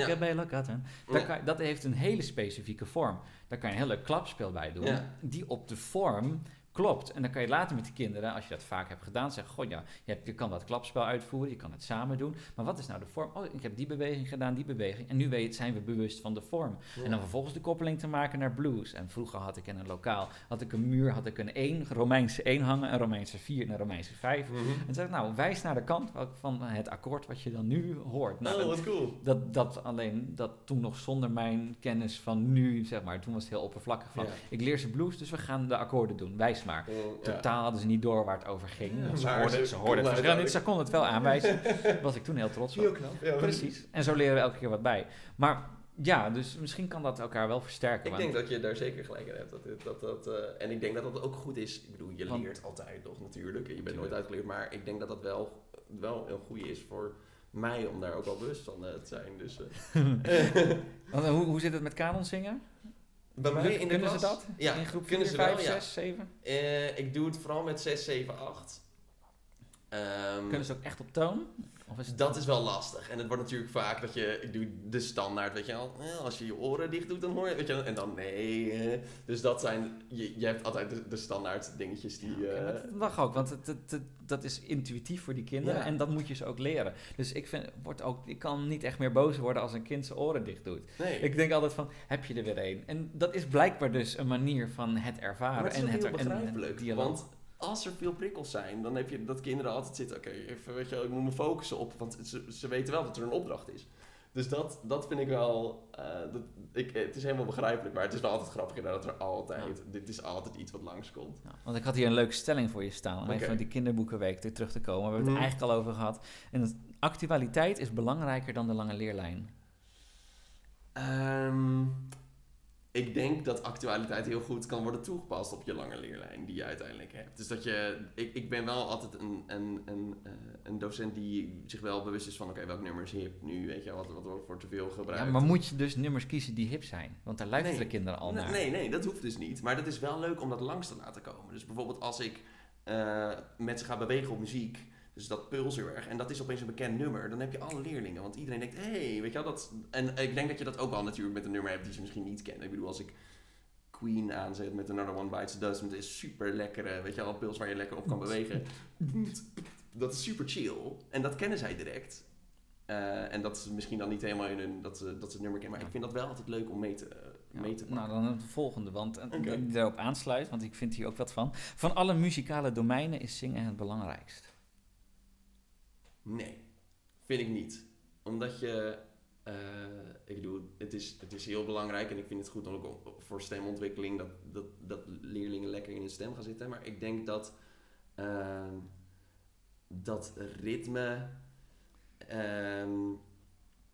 Speaker 2: Daar
Speaker 1: Ja.
Speaker 2: kan, dat heeft een hele specifieke vorm. Daar kan je een heel leuk klapspel bij doen, die op de vorm klopt. En dan kan je later met de kinderen, als je dat vaak hebt gedaan, zeggen: Goh, ja, je, hebt, je kan dat klapspel uitvoeren, je kan het samen doen. Maar wat is nou de vorm? Oh, ik heb die beweging gedaan, die beweging. En nu weet, zijn we bewust van de vorm.
Speaker 1: Ja.
Speaker 2: En dan vervolgens de koppeling te maken naar blues. En vroeger had ik in een lokaal, had ik een muur, had ik een 1, Romeinse 1 hangen, een Romeinse 4 en een Romeinse 5.
Speaker 1: Mhm.
Speaker 2: En toen zei ik, nou, wijs naar de kant van het akkoord wat je dan nu hoort. Nou,
Speaker 1: oh,
Speaker 2: dat-
Speaker 1: wat cool.
Speaker 2: dat, dat alleen, dat toen nog zonder mijn kennis van nu, zeg maar, toen was het heel oppervlakkig van,
Speaker 1: Ja.
Speaker 2: ik leer ze blues, dus we gaan de akkoorden doen, wijs maar.
Speaker 1: Ja.
Speaker 2: Totaal hadden ze niet door waar het over ging. Want ze hoorden,
Speaker 1: ze
Speaker 2: ze hoorden het verschil niet, ze konden het wel aanwijzen. was ik toen heel trots op.
Speaker 1: Heel knap.
Speaker 2: Precies. En zo leren we elke keer wat bij. Maar ja, dus misschien kan dat elkaar wel versterken.
Speaker 1: Ik
Speaker 2: want-
Speaker 1: denk dat je daar zeker gelijk in hebt. Dat, dat, dat, eh, en ik denk dat dat ook goed is. Ik bedoel, je
Speaker 2: Want-
Speaker 1: leert altijd nog natuurlijk. Je bent nooit uitgeleerd. Maar ik denk dat dat wel, wel een goede is voor mij om daar ook wel bewust van eh, te zijn. Dus, eh.
Speaker 2: Want, hoe, hoe zit het met kanon zingen?
Speaker 1: Bij mij in de
Speaker 2: kunnen
Speaker 1: klas,
Speaker 2: ze dat?
Speaker 1: Ja,
Speaker 2: In groep 4,
Speaker 1: kunnen ze
Speaker 2: 5,
Speaker 1: wel, ja.
Speaker 2: 6, 7?
Speaker 1: Eh, ik doe het vooral met 6, 7, 8. Ehm,
Speaker 2: Kunnen ze ook echt op toon? Of is het
Speaker 1: dat is wel lastig. En het wordt natuurlijk vaak dat je, ik doe de standaard, weet je wel. Als je je oren dicht doet, dan hoor je, weet je wel. En dan nee. Dus dat zijn, je, je hebt altijd de, de standaard dingetjes die...
Speaker 2: Oké,
Speaker 1: eh,
Speaker 2: dat mag ook, want het, het, het- dat is intuïtief voor die kinderen
Speaker 1: Ja.
Speaker 2: en dat moet je ze ook leren. Dus ik, vind, word ook, ik kan niet echt meer boos worden als een kind zijn oren dicht doet.
Speaker 1: nee.
Speaker 2: Ik denk altijd van, heb je er weer een? En dat is blijkbaar dus een manier van het ervaren.
Speaker 1: Maar het is
Speaker 2: en het
Speaker 1: heel
Speaker 2: en- en
Speaker 1: begrijpelijk.
Speaker 2: dialoog.
Speaker 1: want als er veel prikkels zijn, dan heb je dat kinderen altijd zitten... Oké, even, weet je ik moet me focussen op... Want ze, ze weten wel dat er een opdracht is. Dus dat, dat vind ik wel... eh, dat, ik, het is helemaal begrijpelijk, maar het is wel altijd grappig inderdaad dat er altijd... Dit is altijd iets wat langskomt.
Speaker 2: Ja, want ik had hier een leuke stelling voor je staan. Om even van die kinderboekenweek weer terug te komen. We hebben het
Speaker 1: Mhm.
Speaker 2: eigenlijk al over gehad. En actualiteit is belangrijker dan de lange leerlijn.
Speaker 1: Ehm, ik denk dat actualiteit heel goed kan worden toegepast op je lange leerlijn die je uiteindelijk hebt. Dus dat je, ik, ik ben wel altijd een, een, een, eh, een docent die zich wel bewust is van, oké, welk nummer is hip nu, weet je, wat, wat wordt voor te veel gebruikt.
Speaker 2: Ja, maar moet je dus nummers kiezen die hip zijn? Want daar luisteren
Speaker 1: Nee.
Speaker 2: kinderen al
Speaker 1: Nee,
Speaker 2: naar.
Speaker 1: Nee, nee, dat hoeft dus niet. Maar dat is wel leuk om dat langs te laten komen. Dus bijvoorbeeld als ik eh, met ze ga bewegen op muziek, dus dat puls heel erg, en dat is opeens een bekend nummer, dan heb je alle leerlingen. Want iedereen denkt, hé, hey, weet je wel, dat... En ik denk dat je dat ook wel natuurlijk met een nummer hebt die ze misschien niet kennen. Ik bedoel, als ik Queen aanzet met Another One Bites the Dust, dat is super lekkere, weet je wel, puls waar je lekker op kan bewegen. Dat is super chill. En dat kennen zij direct. Eh, en dat is misschien dan niet helemaal in hun, dat, ze, dat ze het nummer kennen. Maar ik vind dat wel altijd leuk om mee te, mee te pakken.
Speaker 2: nou, dan het volgende, want eh,
Speaker 1: Oké.
Speaker 2: die daarop aansluit, want ik vind hier ook wat van. Van alle muzikale domeinen is zingen het belangrijkst.
Speaker 1: Nee, vind ik niet. Omdat je, eh, ik bedoel, het is, het is heel belangrijk en ik vind het goed ook voor stemontwikkeling dat, dat, dat leerlingen lekker in hun stem gaan zitten. Maar ik denk dat ehm, dat ritme, ehm,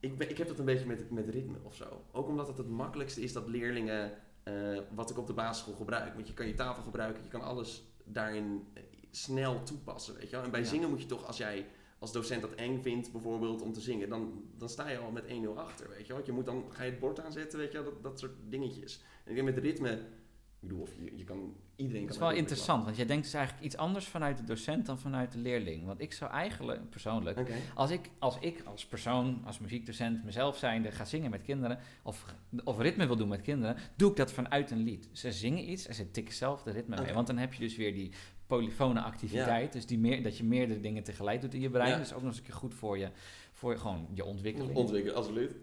Speaker 1: ik, ben, ik heb dat een beetje met, met ritme of zo. Ook omdat het het makkelijkste is dat leerlingen eh, wat ik op de basisschool gebruik. Want je kan je tafel gebruiken, je kan alles daarin eh, snel toepassen, weet je wel. En bij
Speaker 2: Ja.
Speaker 1: zingen moet je toch, als jij als docent dat eng vindt, bijvoorbeeld om te zingen, dan, dan sta je al met 1-0 achter, weet je wel. Je moet dan, ga je het bord aanzetten, weet je wel, dat, dat soort dingetjes. En ik denk met ritme, ik bedoel, of je, je kan, iedereen
Speaker 2: Dat is wel interessant, want jij denkt dus eigenlijk iets anders vanuit de docent dan vanuit de leerling. Want ik zou eigenlijk, persoonlijk, als ik als, ik als persoon, als muziekdocent, mezelf zijnde ga zingen met kinderen, of, of ritme wil doen met kinderen, doe ik dat vanuit een lied. Ze zingen iets en ze tikken zelf de ritme mee. Want dan heb je dus weer die polyfone activiteit, dus die meer, dat je meerdere dingen tegelijk doet in je brein.
Speaker 1: Ja.
Speaker 2: Dus ook nog eens een keer goed voor je, voor je, gewoon je ontwikkeling.
Speaker 1: Ontwikkelen, absoluut.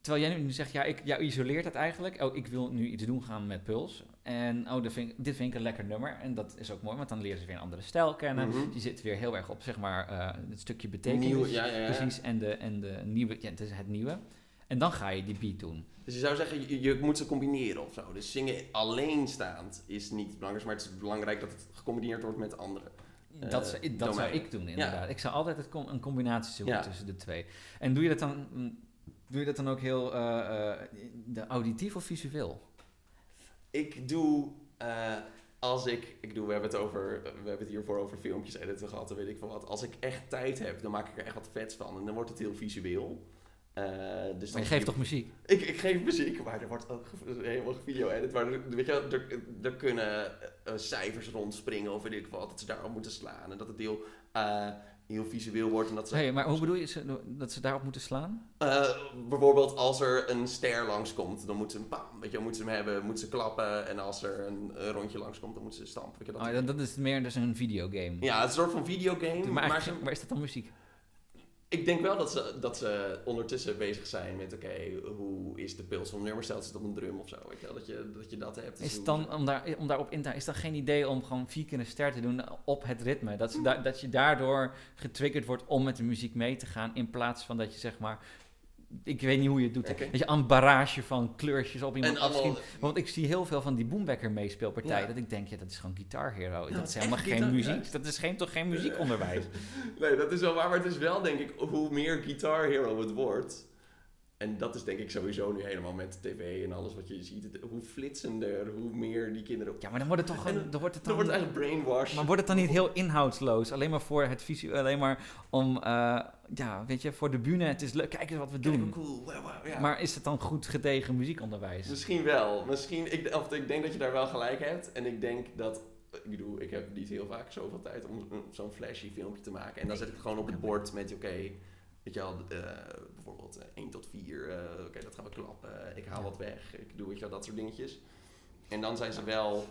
Speaker 2: Terwijl jij nu zegt, ja, ik jou isoleert het eigenlijk. Oh, ik wil nu iets doen gaan met Puls. En oh, dit vind, ik, dit vind ik een lekker nummer. En dat is ook mooi, want dan leren ze weer een andere stijl kennen.
Speaker 1: Mhm.
Speaker 2: Die zit weer heel erg op, zeg maar, eh, het stukje betekenis.
Speaker 1: Nieuw, ja, ja, ja.
Speaker 2: Precies, en de, en de nieuwe, ja, het is het nieuwe. En dan ga je die beat doen.
Speaker 1: Dus je zou zeggen, je, je moet ze combineren of zo. Dus zingen alleenstaand is niet het belangrijkste, maar het is belangrijk dat het gecombineerd wordt met anderen. Eh,
Speaker 2: Dat, zou- dat zou
Speaker 1: domein.
Speaker 2: ik doen, inderdaad. Ik zou altijd het com- een combinatie zoeken
Speaker 1: Ja.
Speaker 2: tussen de twee. En doe je dat dan, mm, doe je dat dan ook heel eh, eh, de auditief of visueel?
Speaker 1: Ik doe, eh, als ik, ik doe, we hebben het over, we hebben het hiervoor over filmpjes editen gehad, en weet ik veel wat. Als ik echt tijd heb, dan maak ik er echt wat vets van en dan wordt het heel visueel. Eh, dus
Speaker 2: Maar je geeft toch muziek?
Speaker 1: Ik, ik geef muziek, maar er wordt ook helemaal video edit. Maar er, weet je, wel, er, er kunnen eh, cijfers rondspringen of weet ik wat. Dat ze daarop moeten slaan. En dat het heel, eh, heel visueel wordt. En dat ze,
Speaker 2: Hey, maar hoe bedoel je ze- dat ze daarop moeten slaan?
Speaker 1: Eh, bijvoorbeeld als er een ster langskomt, dan moeten ze pam, weet je, moeten ze hem hebben, moeten ze klappen. En als er een, een rondje langskomt, dan moeten ze stampen. Weet je, dat
Speaker 2: Oh, dat, dat is meer dus een videogame.
Speaker 1: Ja, het is een soort van videogame.
Speaker 2: maar,
Speaker 1: Maar,
Speaker 2: maar is dat dan muziek?
Speaker 1: Ik denk wel dat ze, dat ze ondertussen bezig zijn met, oké, hoe is de van een nummer? Stelt ze het op een drum of zo, weet je wel, dat je dat, je dat hebt.
Speaker 2: Is dan, om, daar, om daarop in te gaan, is dat geen idee om gewoon vier keer een ster te doen op het ritme? Dat, ze da- dat je daardoor getriggerd wordt om met de muziek mee te gaan, in plaats van dat je zeg maar, ik weet niet hoe je het doet,
Speaker 1: Oké.
Speaker 2: dat je een barrage van kleurtjes op iemand afschiet. Want ik zie heel veel van die boombecker meespeelpartijen,
Speaker 1: Ja.
Speaker 2: dat ik denk, ja, dat is gewoon Guitar Hero.
Speaker 1: Ja,
Speaker 2: dat is helemaal geen muziek,
Speaker 1: ja.
Speaker 2: dat is geen, toch geen muziekonderwijs?
Speaker 1: Nee, dat is wel waar, maar het is wel denk ik hoe meer Guitar Hero het wordt. En dat is denk ik sowieso nu helemaal met tv en alles wat je ziet. hoe flitsender, hoe meer die kinderen.
Speaker 2: Ja, maar dan wordt het toch
Speaker 1: En
Speaker 2: gewoon, dan wordt het
Speaker 1: Dan
Speaker 2: dan...
Speaker 1: wordt het eigenlijk brainwash.
Speaker 2: Maar wordt het dan niet heel inhoudsloos? Alleen maar voor het visu, alleen maar om, eh, ja, weet je, voor de bühne. Het is leuk, kijk eens wat we doen.
Speaker 1: cool. Ja.
Speaker 2: Maar is het dan goed gedegen muziekonderwijs?
Speaker 1: Misschien wel. Misschien, ik, of ik denk dat je daar wel gelijk hebt. En ik denk dat. Ik bedoel, ik heb niet heel vaak zoveel tijd om zo'n flashy filmpje te maken. En dan zet ik het gewoon op het bord met, oké, weet je wel, eh, bijvoorbeeld eh, 1 tot 4. eh, oké, dat gaan we klappen. Ik haal wat weg. Ik doe, weet je wel, dat soort dingetjes. En dan zijn ze wel...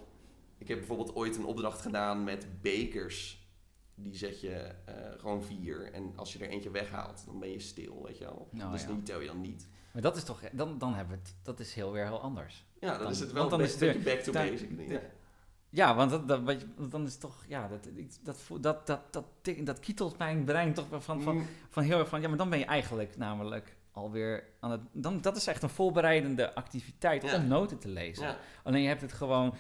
Speaker 1: Ik heb bijvoorbeeld ooit een opdracht gedaan met bekers. Die zet je eh, gewoon vier. En als je er eentje weghaalt, dan ben je stil, weet je wel.
Speaker 2: Nou,
Speaker 1: dus
Speaker 2: ja.
Speaker 1: die tel je dan niet.
Speaker 2: Maar dat is toch, dan, dan hebben we het, dat is heel weer heel anders.
Speaker 1: Ja, dan,
Speaker 2: Dan-
Speaker 1: is het wel
Speaker 2: dan
Speaker 1: een
Speaker 2: is het
Speaker 1: beetje back to
Speaker 2: daar-
Speaker 1: basic.
Speaker 2: de-
Speaker 1: Ja.
Speaker 2: Ja, want dat, dat, dan is toch, ja, dat, dat, dat, dat, dat, dat kietelt mijn brein toch van, van,
Speaker 1: Mm,
Speaker 2: van heel erg van, ja, maar dan ben je eigenlijk namelijk alweer aan het, dan, dat is echt een voorbereidende activiteit
Speaker 1: Ja.
Speaker 2: om noten te lezen.
Speaker 1: ja.
Speaker 2: Alleen je hebt het gewoon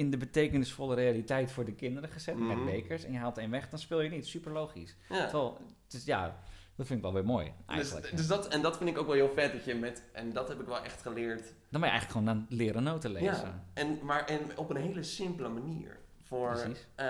Speaker 2: in de betekenisvolle realiteit voor de kinderen gezet
Speaker 1: Mhm.
Speaker 2: met bekers en je haalt één weg, dan speel je niet. Super logisch.
Speaker 1: ja.
Speaker 2: Terwijl, is, ja, dat vind ik wel weer mooi
Speaker 1: Dus,
Speaker 2: eigenlijk.
Speaker 1: dus dat, en dat vind ik ook wel heel vet dat je met, en dat heb ik wel echt geleerd.
Speaker 2: Dan ben je eigenlijk gewoon aan leren noten lezen.
Speaker 1: Ja, en, maar en op een hele simpele manier. Voor, eh,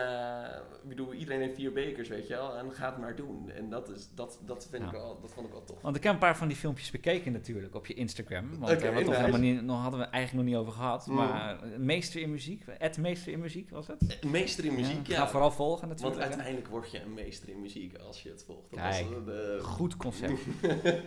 Speaker 1: ik bedoel, iedereen heeft vier bekers, weet je wel, en ga het maar doen. En dat, is, dat, dat, vind ik
Speaker 2: Ja.
Speaker 1: wel, dat vond ik wel tof.
Speaker 2: Want ik heb een paar van die filmpjes bekeken natuurlijk op je Instagram. Want daar hadden we
Speaker 1: nice.
Speaker 2: helemaal niet, nog hadden we eigenlijk nog niet over gehad.
Speaker 1: Mm.
Speaker 2: Maar eh, meester in muziek, het meester in muziek was het?
Speaker 1: Eh, Meester in muziek, ja.
Speaker 2: Ga vooral volgen
Speaker 1: Want
Speaker 2: natuurlijk. hè.
Speaker 1: uiteindelijk word je een meester in muziek als je het volgt. Dat
Speaker 2: Kijk.
Speaker 1: was de,
Speaker 2: Goed concept.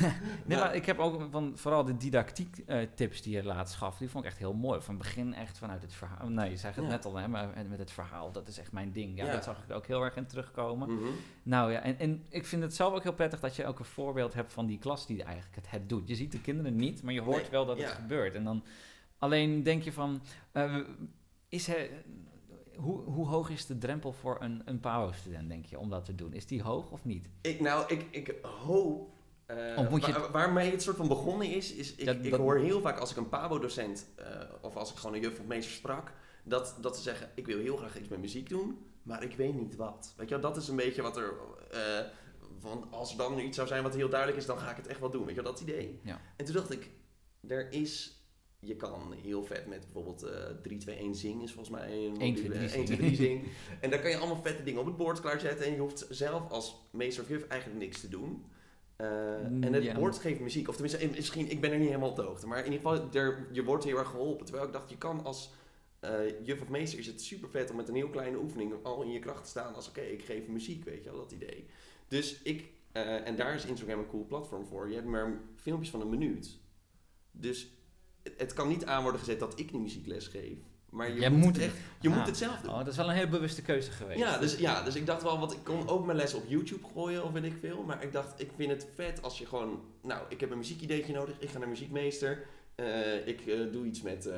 Speaker 2: Nee, maar ik heb ook van vooral de didactiek eh, tips die je laatst gaf, die vond ik echt heel mooi. Van begin echt vanuit het verhaal. Nee, je zei het
Speaker 1: Ja.
Speaker 2: net al, hè, maar met het verhaal, dat is echt mijn ding. Ja,
Speaker 1: Ja.
Speaker 2: dat zag ik ook heel erg in terugkomen.
Speaker 1: Mhm.
Speaker 2: Nou ja, en, en ik vind het zelf ook heel prettig dat je ook een voorbeeld hebt van die klas die eigenlijk het, het doet. Je ziet de kinderen niet, maar je hoort
Speaker 1: Nee,
Speaker 2: wel dat het gebeurt. En dan alleen denk je van, eh, is er, hoe, hoe hoog is de drempel voor een, een PAO-student, denk je, om dat te doen? Is die hoog of niet?
Speaker 1: Ik, nou, ik, ik hoop.
Speaker 2: Je
Speaker 1: waar-
Speaker 2: het-
Speaker 1: waarmee het soort van begonnen is, is ik,
Speaker 2: Ja,
Speaker 1: ik
Speaker 2: dat-
Speaker 1: hoor heel vaak als ik een Pabo-docent eh, of als ik gewoon een juf of meester sprak, dat, dat ze zeggen: Ik wil heel graag iets met muziek doen, maar ik weet niet wat. Weet je, wel, dat is een beetje wat er. eh, van als er dan iets zou zijn wat heel duidelijk is, dan ga ik het echt wel doen. Weet je, wel, dat idee.
Speaker 2: Ja.
Speaker 1: En toen dacht ik: Er is. je kan heel vet met bijvoorbeeld eh 3, 2, 1 zing is volgens mij een
Speaker 2: 1, 2, 3
Speaker 1: 1, 2,
Speaker 2: zing.
Speaker 1: 3 zing. En daar kan je allemaal vette dingen op het bord klaarzetten. En je hoeft zelf als meester of juf eigenlijk niks te doen. Eh, en het
Speaker 2: Ja.
Speaker 1: bord geeft muziek. Of tenminste, misschien, ik ben er niet helemaal op de hoogte. Maar in ieder geval, er, je wordt heel erg geholpen. Terwijl ik dacht, je kan als eh, juf of meester is het super vet om met een heel kleine oefening al in je kracht te staan. Als oké, ik geef muziek, weet je wel, dat idee. Dus ik, eh, en daar is Instagram een cool platform voor. Je hebt maar filmpjes van een minuut. Dus het, het kan niet aan worden gezet dat ik die muziekles geef. Maar je
Speaker 2: Jij
Speaker 1: moet, echt, je
Speaker 2: Ah.
Speaker 1: moet het zelf doen.
Speaker 2: Oh, dat is wel een heel bewuste keuze geweest.
Speaker 1: Ja dus, ja, dus ik dacht wel, want ik kon ook mijn les op YouTube gooien of weet ik veel. Maar ik dacht, ik vind het vet als je gewoon, nou, ik heb een muziekideetje nodig. Ik ga naar muziekmeester. Eh, ik eh, doe iets met eh,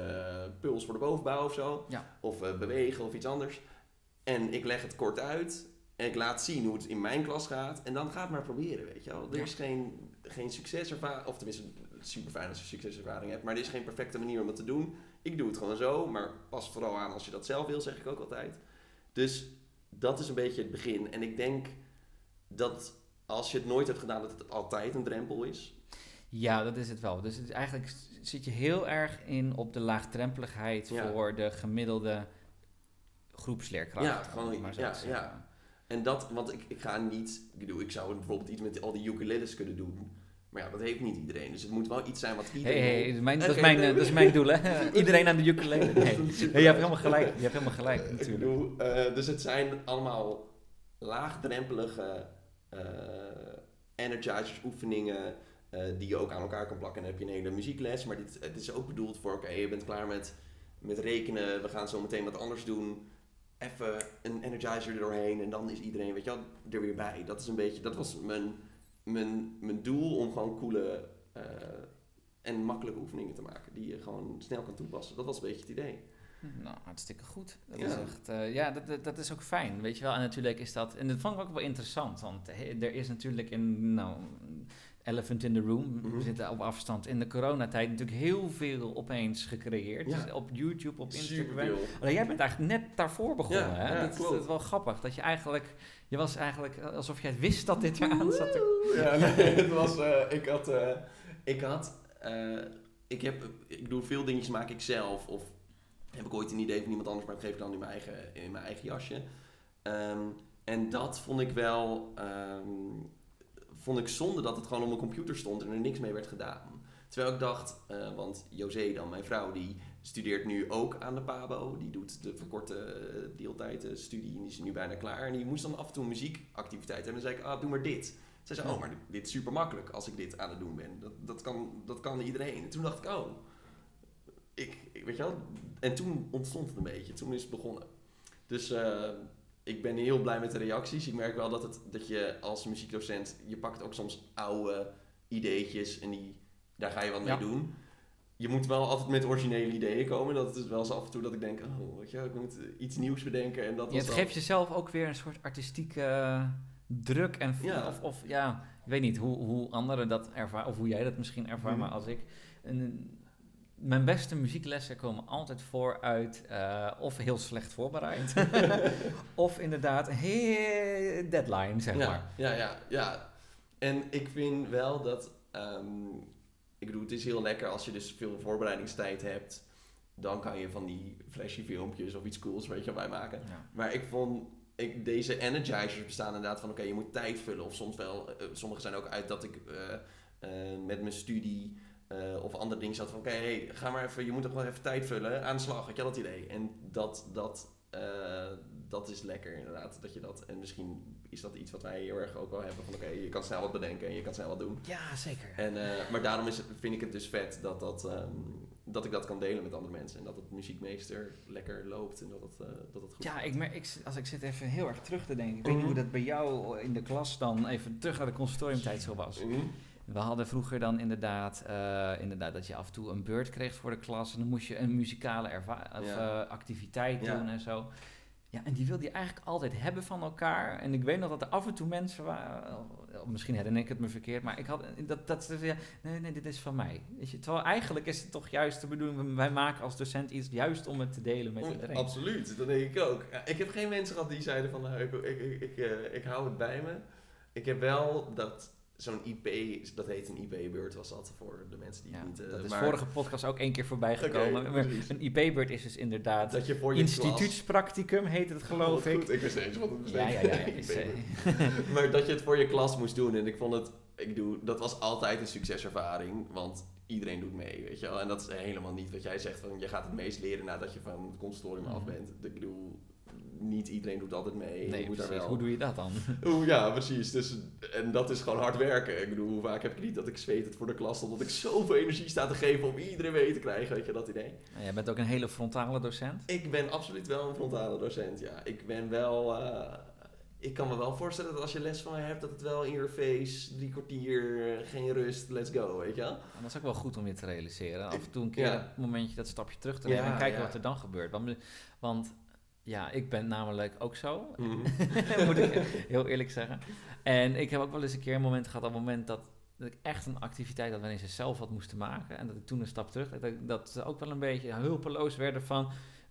Speaker 1: puls voor de bovenbouw of zo.
Speaker 2: Ja.
Speaker 1: Of bewegen of iets anders. En ik leg het kort uit. En ik laat zien hoe het in mijn klas gaat. En dan ga het maar proberen, weet je wel. Er
Speaker 2: Ja.
Speaker 1: is geen, geen succeservaring, of tenminste super fijn als je succeservaring hebt. Maar er is geen perfecte manier om het te doen. Ik doe het gewoon zo, maar pas vooral aan als je dat zelf wil, zeg ik ook altijd. Dus dat is een beetje het begin. En ik denk dat als je het nooit hebt gedaan, dat het altijd een drempel is.
Speaker 2: Ja, dat is het wel. Dus het is eigenlijk zit je heel erg in op de laagdrempeligheid
Speaker 1: Ja.
Speaker 2: voor de gemiddelde groepsleerkracht.
Speaker 1: Ja, gewoon-
Speaker 2: maar
Speaker 1: ja, ja. En dat, want ik, ik ga niet, ik bedoel, ik zou bijvoorbeeld iets met al die ukuleles kunnen doen. Maar ja, dat heeft niet iedereen. Dus het moet wel iets zijn wat iedereen
Speaker 2: hey, dat, is mijn, dat, is mijn, dat is mijn doel, hè? Iedereen aan de ukulele. Nee. Je hebt helemaal gelijk. Je hebt helemaal gelijk,
Speaker 1: Ik
Speaker 2: natuurlijk.
Speaker 1: bedoel, eh, dus het zijn allemaal laagdrempelige eh energizers, oefeningen eh, die je ook aan elkaar kan plakken. En dan heb je een hele muziekles, maar dit, het is ook bedoeld voor, oké, je bent klaar met, met rekenen, we gaan zo meteen wat anders doen. Even een energizer er doorheen en dan is iedereen, weet je wel, er weer bij. Dat is een beetje, dat was mijn, mijn, mijn doel om gewoon coole eh, en makkelijke oefeningen te maken die je gewoon snel kan toepassen. Dat was een beetje het idee.
Speaker 2: Nou, hartstikke goed. Dat
Speaker 1: Ja.
Speaker 2: is echt, eh, ja, dat, dat, dat is ook fijn, weet je wel. En natuurlijk is dat, en dat vond ik ook wel interessant, want he- er is natuurlijk in, nou, elephant in the room,
Speaker 1: Mhm.
Speaker 2: we zitten op afstand, in de coronatijd natuurlijk heel veel opeens gecreëerd.
Speaker 1: Ja.
Speaker 2: Dus op YouTube, op Instagram. Alleen jij bent eigenlijk net daarvoor begonnen,
Speaker 1: Ja,
Speaker 2: hè? dat is wel grappig, dat je eigenlijk, je was eigenlijk alsof jij wist dat dit eraan zat te
Speaker 1: Ja, nee, het was, eh, ik had, eh, ik had, eh, ik heb, ik doe veel dingetjes maak ik zelf of heb ik ooit een idee van iemand anders, maar dat geef ik dan in mijn eigen, in mijn eigen jasje. Ehm, en dat vond ik wel, ehm, vond ik zonde dat het gewoon op mijn computer stond en er niks mee werd gedaan. Terwijl ik dacht, eh, want José dan, mijn vrouw, die studeert nu ook aan de PABO. Die doet de verkorte uh, deeltijdstudie en die is nu bijna klaar. En die moest dan af en toe een muziekactiviteit hebben. En dan zei ik, ah, doe maar dit. Zij zei, oh, maar dit, is super makkelijk als ik dit aan het doen ben. Dat, dat, kan, dat kan iedereen. En toen dacht ik, oh, ik, ik, weet je wel. En toen ontstond het een beetje. Toen is het begonnen. Dus eh, ik ben heel blij met de reacties. Ik merk wel dat, het, dat je als muziekdocent, je pakt ook soms oude ideetjes en die, daar ga je wat mee
Speaker 2: Ja.
Speaker 1: doen. Je moet wel altijd met originele ideeën komen. Dat is wel eens af en toe dat ik denk, oh, weet je, ik moet iets nieuws bedenken. En dat
Speaker 2: Ja, het geeft jezelf ook weer een soort artistieke eh, druk en
Speaker 1: Ja.
Speaker 2: of, of ja, ik weet niet hoe, hoe anderen dat ervaren of hoe jij dat misschien ervaart,
Speaker 1: Mhm.
Speaker 2: maar als ik een, mijn beste muzieklessen komen altijd voor uit eh, of heel slecht voorbereid, of inderdaad heel deadline zeg
Speaker 1: ja,
Speaker 2: maar.
Speaker 1: Ja, ja, ja. En ik vind wel dat, ehm, ik bedoel, het is heel lekker als je dus veel voorbereidingstijd hebt. Dan kan je van die flashy filmpjes of iets cools, weet je, bij maken.
Speaker 2: Ja.
Speaker 1: Maar ik vond, ik, deze energizers bestaan inderdaad van, oké, je moet tijd vullen. Of soms wel, eh, sommige zijn ook uit dat ik eh, eh, met mijn studie of andere dingen zat van, oké, hey, ga maar even, je moet toch wel even tijd vullen, aan de slag, had je dat idee? En dat, dat, dat is lekker inderdaad, dat je dat, en misschien is dat iets wat wij heel erg ook wel hebben van, oké, je kan snel wat bedenken en je kan snel wat doen.
Speaker 2: ja, zeker.
Speaker 1: En, eh, maar daarom is het, vind ik het dus vet dat, dat, ehm, dat ik dat kan delen met andere mensen. En dat het muziekmeester lekker loopt en dat het, eh, dat het goed
Speaker 2: Ja,
Speaker 1: gaat.
Speaker 2: ik merk, ik, als ik zit even heel erg terug te denken. Ik weet niet
Speaker 1: Mhm.
Speaker 2: hoe dat bij jou in de klas dan even terug naar de conservatoriumtijd zo was.
Speaker 1: Mhm.
Speaker 2: We hadden vroeger dan inderdaad, eh, inderdaad dat je af en toe een beurt kreeg voor de klas. En dan moest je een muzikale erva- of,
Speaker 1: Ja.
Speaker 2: eh, activiteit
Speaker 1: Ja.
Speaker 2: doen en zo. Ja, en die wilde je eigenlijk altijd hebben van elkaar. En ik weet nog dat er af en toe mensen waren, misschien herinner ik het me verkeerd, maar ik had dat, dat ze ja, nee, nee, dit is van mij. Weet je, terwijl eigenlijk is het toch juist de bedoeling, wij maken als docent iets juist om het te delen met iedereen.
Speaker 1: Absoluut, dat denk ik ook. Ja, ik heb geen mensen gehad die zeiden van, nou, ik, ik, ik, ik, eh, ik hou het bij me. Ik heb wel dat zo'n IP, dat heet een IP-beurt was dat voor de mensen die
Speaker 2: Ja,
Speaker 1: het niet... eh,
Speaker 2: dat is
Speaker 1: maar
Speaker 2: vorige podcast ook één keer voorbij gekomen. Een IP-beurt is dus inderdaad...
Speaker 1: Dat je voor je
Speaker 2: Instituutspracticum heet het
Speaker 1: klas...
Speaker 2: geloof
Speaker 1: Oh,
Speaker 2: ik.
Speaker 1: Goed, ik wist eens wat het
Speaker 2: Ja, ja, ja.
Speaker 1: betekent.
Speaker 2: is, eh,
Speaker 1: maar dat je het voor je klas moest doen. En ik vond het, ik doe, dat was altijd een succeservaring, want iedereen doet mee, weet je wel. En dat is helemaal niet wat jij zegt, van je gaat het meest leren nadat je van het conservatorium af
Speaker 2: Mhm.
Speaker 1: bent. Ik bedoel, niet iedereen doet altijd mee.
Speaker 2: nee,
Speaker 1: je moet wel...
Speaker 2: Hoe doe je dat dan?
Speaker 1: Oeh, ja, precies. Dus, en dat is gewoon hard werken. Ik bedoel, hoe vaak heb ik niet dat ik zweet het voor de klas stond, dat ik zoveel energie sta te geven om iedereen mee te krijgen, weet je dat idee?
Speaker 2: Nou, Jij bent ook een hele frontale docent.
Speaker 1: Ik ben absoluut wel een frontale docent, ja. Ik ben wel... eh, ik kan me wel voorstellen dat als je les van mij hebt, dat het wel in your face, drie kwartier, geen rust, let's go, weet je wel?
Speaker 2: En dat is ook wel goed om je te realiseren. Af en toe een keer
Speaker 1: Ja.
Speaker 2: een momentje dat stapje terug te nemen
Speaker 1: Ja,
Speaker 2: en kijken
Speaker 1: ja.
Speaker 2: wat er dan gebeurt. Want, want ja, ik ben namelijk ook zo.
Speaker 1: Mhm.
Speaker 2: moet ik heel eerlijk zeggen. En ik heb ook wel eens een keer een moment gehad, op het moment dat, dat ik echt een activiteit had waarin ze zelf wat moesten maken. En dat ik toen een stap terug, dat, dat ze ook wel een beetje hulpeloos werden van,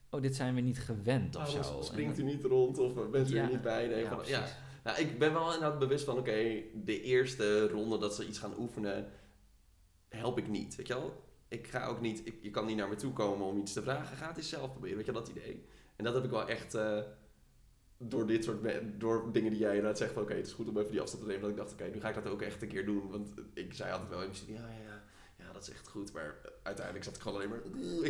Speaker 2: oh, dit zijn we niet gewend of
Speaker 1: Waarom
Speaker 2: zo.
Speaker 1: springt u niet rond of bent u
Speaker 2: Ja,
Speaker 1: er niet bij? Nee,
Speaker 2: ja,
Speaker 1: van, ja. Nou, ik ben wel inderdaad bewust van, oké, de eerste ronde dat ze iets gaan oefenen, help ik niet, weet je wel? Ik ga ook niet, ik, je kan niet naar me toe komen om iets te vragen, ga het eens zelf proberen, weet je wel, dat idee. En dat heb ik wel echt eh, door dit soort, door dingen die jij inderdaad zegt van, oké, het is goed om even die afstand te nemen, dat ik dacht, oké, nu ga ik dat ook echt een keer doen, want ik zei altijd wel in ja, ja, ja, dat is echt goed, maar uiteindelijk zat ik gewoon alleen maar,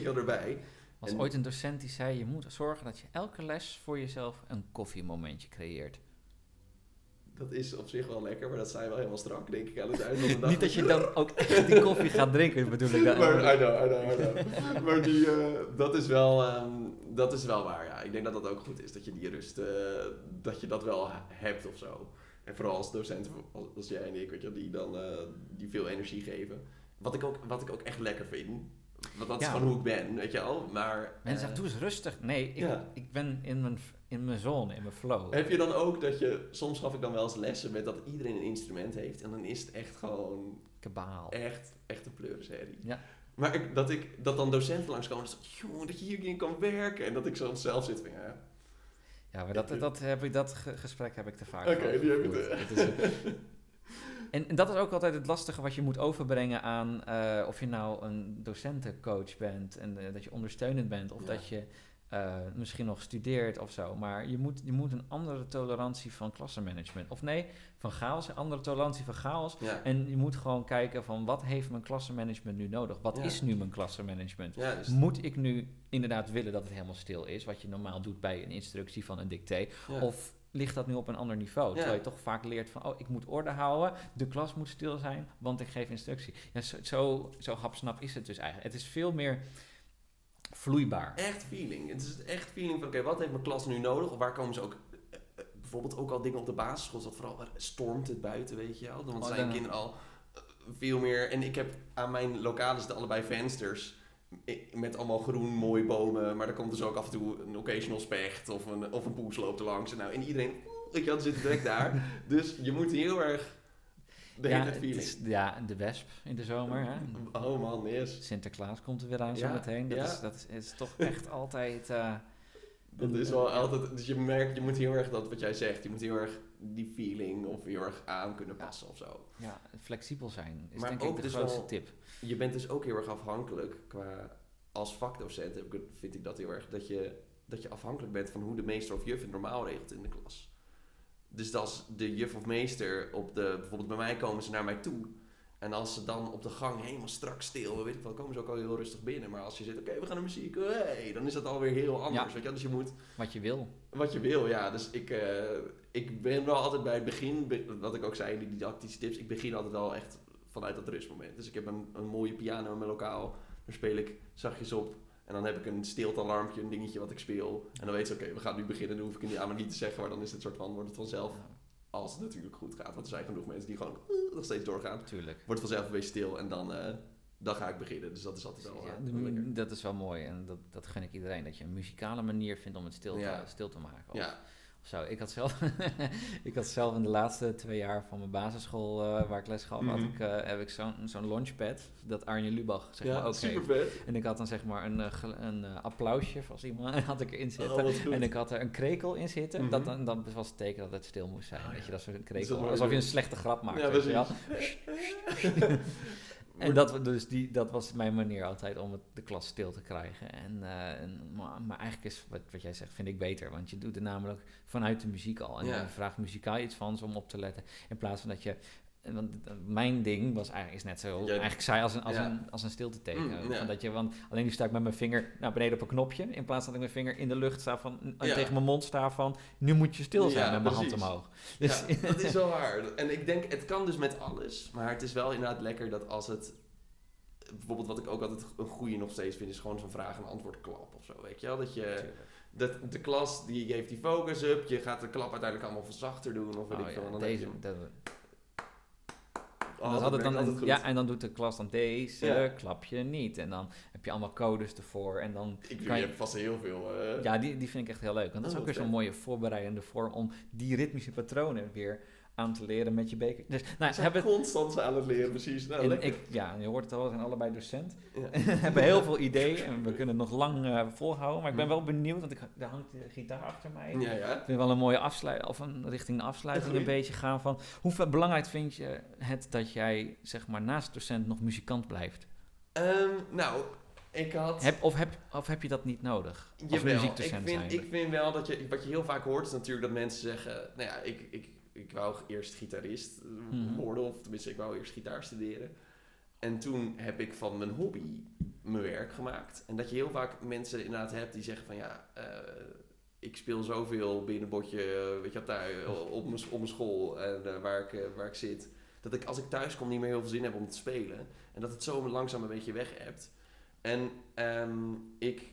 Speaker 1: wel, erbij.
Speaker 2: was
Speaker 1: En-
Speaker 2: ooit een docent die zei, je moet zorgen dat je elke les voor jezelf een koffiemomentje creëert.
Speaker 1: Dat is op zich wel lekker, maar dat zijn wel helemaal strak, denk ik, aan het einde van de dag.
Speaker 2: Niet dat je dan ook echt die koffie gaat drinken, bedoel ik dan.
Speaker 1: maar, I know, I know, I know. maar die, eh, dat, is wel, ehm, dat is wel waar, ja. Ik denk dat dat ook goed is, dat je die rust, eh, dat je dat wel hebt of zo. En vooral als docenten, als, jij en ik, weet je, die dan eh, die veel energie geven. Wat ik ook, wat ik ook echt lekker vind. Want dat is gewoon hoe ik ben, weet je wel. Maar,
Speaker 2: Mensen zeggen, doe eens rustig. Nee, ik,
Speaker 1: Ja.
Speaker 2: ik ben in mijn, in mijn zone, in mijn flow.
Speaker 1: Heb je dan ook dat je, soms gaf ik dan wel eens lessen met dat iedereen een instrument heeft. En dan is het echt gewoon
Speaker 2: Kabaal.
Speaker 1: echt, echt een pleurenserie.
Speaker 2: Ja.
Speaker 1: Maar ik, dat, ik, dat dan docenten langskomen en jongen, dat je hierin kan werken. En dat ik zo zelf zit van, ja,
Speaker 2: Ja, maar dat, dat, heb ik, dat ge- gesprek heb ik te vaak
Speaker 1: Oké, die heb te-
Speaker 2: een- en, en dat is ook altijd het lastige wat je moet overbrengen aan eh, of je nou een docentencoach bent en eh, dat je ondersteunend bent of
Speaker 1: Ja.
Speaker 2: dat je eh, misschien nog studeert of zo. Maar je moet, je moet een andere tolerantie van klassenmanagement. Of nee, van chaos, een andere tolerantie van chaos.
Speaker 1: ja.
Speaker 2: En je moet gewoon kijken van wat heeft mijn klassenmanagement nu nodig? Wat
Speaker 1: Ja.
Speaker 2: is nu mijn klassenmanagement?
Speaker 1: ja dus,
Speaker 2: Moet ik nu inderdaad willen dat het helemaal stil is, wat je normaal doet bij een instructie van een dicté? Of ligt dat nu op een ander niveau? Terwijl je toch vaak leert van, oh, ik moet orde houden, de klas moet stil zijn, want ik geef instructie. Ja, zo, zo, zo hapsnap is het dus eigenlijk. Het is veel meer vloeibaar.
Speaker 1: Echt feeling. Het is echt feeling van, oké, wat heeft mijn klas nu nodig? Of waar komen ze ook... eh, eh, bijvoorbeeld ook al dingen op de basisschool, dat vooral waar stormt het buiten, weet je wel. Want
Speaker 2: Oh,
Speaker 1: zijn
Speaker 2: dan-
Speaker 1: kinderen al eh, veel meer... En ik heb aan mijn lokalen zitten allebei vensters met allemaal groen, mooie bomen. Maar er komt dus ook af en toe een occasional specht of een, of een poes loopt er langs. En, nou, en iedereen, weet je wel, zit direct daar. Dus je moet heel erg de hele
Speaker 2: ja, het is, ja, de wesp in de zomer. Hè?
Speaker 1: Oh man, yes.
Speaker 2: Sinterklaas komt er weer aan
Speaker 1: Ja,
Speaker 2: zometeen. Dat,
Speaker 1: ja.
Speaker 2: is, dat is, is toch echt altijd... eh,
Speaker 1: Dat is wel altijd, dus je merkt, je moet heel erg dat wat jij zegt, je moet heel erg die feeling of heel erg aan kunnen passen of zo.
Speaker 2: ja, flexibel zijn is
Speaker 1: Maar
Speaker 2: denk
Speaker 1: ook
Speaker 2: ik de
Speaker 1: dus
Speaker 2: grootste
Speaker 1: wel-
Speaker 2: tip.
Speaker 1: Je bent dus ook heel erg afhankelijk qua, als vakdocent vind ik dat heel erg, dat je, dat je afhankelijk bent van hoe de meester of juf het normaal regelt in de klas. Dus als de juf of meester op de, bijvoorbeeld bij mij komen ze naar mij toe. En als ze dan op de gang helemaal strak stil, weet ik wel, komen ze ook al heel rustig binnen. Maar als je zit, oké, we gaan naar muziek, hey, dan is dat alweer heel anders.
Speaker 2: Ja.
Speaker 1: Weet je? wel. Dus je moet
Speaker 2: Wat je wil.
Speaker 1: Wat je wil, ja. Dus ik, eh, ik ben wel altijd bij het begin, be- wat ik ook zei in die didactische tips, ik begin altijd wel echt vanuit dat rustmoment. Dus ik heb een, een mooie piano in mijn lokaal, daar speel ik zachtjes op. En dan heb ik een stiltealarmpje, een dingetje wat ik speel. En dan weet ze, oké, we gaan nu beginnen. Dan hoef ik het aan niet te zeggen, maar dan is het soort van, wordt het vanzelf, als het natuurlijk goed gaat. Want er zijn genoeg mensen die gewoon eh, nog steeds doorgaan.
Speaker 2: Natuurlijk.
Speaker 1: Wordt het vanzelf weer stil en dan, eh, dan ga ik beginnen. Dus dat is altijd wel, eh,
Speaker 2: Ja,
Speaker 1: wel lekker.
Speaker 2: dat is wel mooi en dat, dat gun ik iedereen. Dat je een muzikale manier vindt om het stil te,
Speaker 1: Ja.
Speaker 2: stil te maken. Of
Speaker 1: Ja,
Speaker 2: Zo, ik had zelf, ik had zelf in de laatste twee jaar van mijn basisschool eh, waar ik les gaf, had
Speaker 1: Mhm.
Speaker 2: ik, eh, heb ik zo'n zo'n launchpad, dat Arjen Lubach zeg maar ook
Speaker 1: super
Speaker 2: heeft.
Speaker 1: vet.
Speaker 2: En ik had dan zeg maar een, eh, een applausje als iemand had ik erin zitten.
Speaker 1: Oh, goed.
Speaker 2: en ik had er een krekel in zitten.
Speaker 1: Mhm.
Speaker 2: dat, dan, dat was het teken dat het stil moest zijn.
Speaker 1: Oh, ja.
Speaker 2: je, dat is krekel. alsof je een slechte grap maakt.
Speaker 1: Ja,
Speaker 2: weet je wel. En dat, dus die, dat was mijn manier altijd om het, de klas stil te krijgen. En, eh, en, maar, maar eigenlijk is wat, wat jij zegt, vind ik beter. Want je doet het namelijk vanuit de muziek al. En
Speaker 1: Ja.
Speaker 2: je vraagt muzikaal iets van ze om op te letten. In plaats van dat je... Want mijn ding was eigenlijk is net zo
Speaker 1: Ja.
Speaker 2: eigenlijk saai als een, als
Speaker 1: Ja.
Speaker 2: een, als een stilte teken.
Speaker 1: Mm, ja.
Speaker 2: van dat je, want alleen nu sta ik met mijn vinger naar beneden op een knopje. In plaats dat ik mijn vinger in de lucht sta van,
Speaker 1: Ja.
Speaker 2: tegen mijn mond sta van... Nu moet je stil zijn met mijn
Speaker 1: precies.
Speaker 2: hand omhoog. Dus,
Speaker 1: dat is wel waar. En ik denk, het kan dus met alles. Maar het is wel inderdaad lekker dat als het... Bijvoorbeeld wat ik ook altijd een goede nog steeds vind... is gewoon zo'n vraag- en antwoord klap of zo, weet je wel? Dat je... Dat de klas die heeft die focus up, je gaat de klap uiteindelijk allemaal veel zachter doen of weet
Speaker 2: Oh
Speaker 1: ik veel.
Speaker 2: ja,
Speaker 1: dan
Speaker 2: deze, dat,
Speaker 1: Oh,
Speaker 2: dat had het
Speaker 1: werkt
Speaker 2: dan,
Speaker 1: goed.
Speaker 2: ja, en dan doet de klas dan deze,
Speaker 1: Ja.
Speaker 2: klap je niet. En dan heb je allemaal codes ervoor. En dan
Speaker 1: Ik
Speaker 2: kan
Speaker 1: je
Speaker 2: je-
Speaker 1: hebt vast heel veel... eh,
Speaker 2: Ja, die, die vind ik echt heel leuk. Want dat is
Speaker 1: Oh,
Speaker 2: ook weer zo'n mooie voorbereidende vorm om die ritmische patronen weer aan te leren met je beker. Dus, nou,
Speaker 1: zijn
Speaker 2: hebben
Speaker 1: constant aan het leren, precies. Nou,
Speaker 2: ik, ja, je hoort het al, we zijn allebei docent.
Speaker 1: Ja.
Speaker 2: Hebben heel veel ideeën en we kunnen het nog lang eh, volhouden. Maar ik ben
Speaker 1: Hm.
Speaker 2: wel benieuwd, want ik, daar hangt de gitaar achter mij.
Speaker 1: Ja, ja.
Speaker 2: Ik vind wel een mooie afsluiting, of een richting de afsluiting een beetje gaan van... Hoe belangrijk vind je het dat jij, zeg maar, naast docent nog muzikant blijft?
Speaker 1: Ehm, nou, ik had...
Speaker 2: Heb, of, heb, of heb je dat niet nodig? Als
Speaker 1: Jawel, ik vind, ik vind wel dat je, wat je heel vaak hoort is natuurlijk dat mensen zeggen, nou ja, ik, ik, ik wou eerst gitarist eh,
Speaker 2: Mhm.
Speaker 1: worden, of tenminste ik wou eerst gitaar studeren. En toen heb ik van mijn hobby mijn werk gemaakt. En dat je heel vaak mensen inderdaad hebt die zeggen van ja, eh, ik speel zoveel binnenbotje, eh, weet je wat, daar op mijn, op mijn school en eh, waar, ik, eh, waar ik zit. Dat ik als ik thuis kom niet meer heel veel zin heb om te spelen. En dat het zo langzaam een beetje weg hebt. En ehm, ik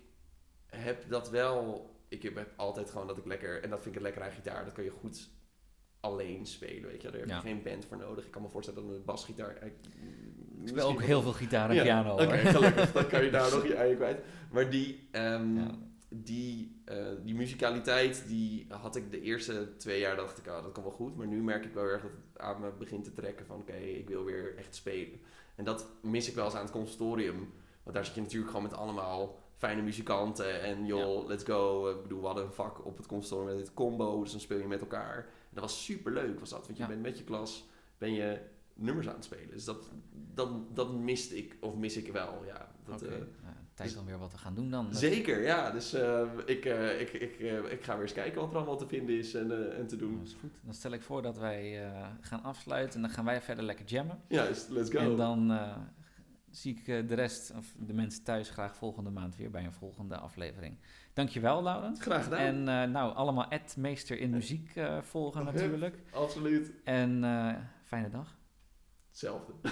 Speaker 1: heb dat wel. Ik heb altijd gewoon dat ik lekker. En dat vind ik het lekker aan gitaar. Dat kan je goed alleen spelen. Weet je, daar heb je
Speaker 2: Ja.
Speaker 1: geen band voor nodig. Ik kan me voorstellen dat een basgitaar. Ik
Speaker 2: Ik speel ook heel veel gitaar en
Speaker 1: Ja,
Speaker 2: piano.
Speaker 1: Oké, gelukkig. Dan kan je daar nog je eigen kwijt. Maar die,
Speaker 2: Ja.
Speaker 1: die, eh, die muzikaliteit, die had ik de eerste twee jaar. dacht ik, ah, dat kan wel goed. Maar nu merk ik wel erg dat het aan me begint te trekken. Van oké, ik wil weer echt spelen. En dat mis ik wel eens aan het conservatorium. Want daar zit je natuurlijk gewoon met allemaal fijne muzikanten. En joh, let's go. Ik bedoel, we hadden een vak op het conservatorium met het combo. Dus dan speel je met elkaar. Dat was super leuk, was dat. Want je
Speaker 2: Ja.
Speaker 1: bent met je klas, ben je nummers aan het spelen. Dus dat, dat, dat miste ik, of mis ik wel, ja. Dat, eh,
Speaker 2: tijd om weer wat te gaan doen dan.
Speaker 1: zeker, ja. Dus eh, ik, eh, ik, ik, eh, ik ga weer eens kijken wat er allemaal te vinden is en, en te doen.
Speaker 2: Dat is goed. Dan stel ik voor dat wij gaan afsluiten en dan gaan wij verder lekker jammen.
Speaker 1: Juist, let's go.
Speaker 2: En dan zie ik de rest, of de mensen thuis, graag volgende maand weer bij een volgende aflevering. Dankjewel, Laurens.
Speaker 1: Graag gedaan.
Speaker 2: En eh, nou, allemaal Ed meester in muziek eh, volgen natuurlijk.
Speaker 1: Absoluut.
Speaker 2: En eh, fijne dag.
Speaker 1: Hetzelfde.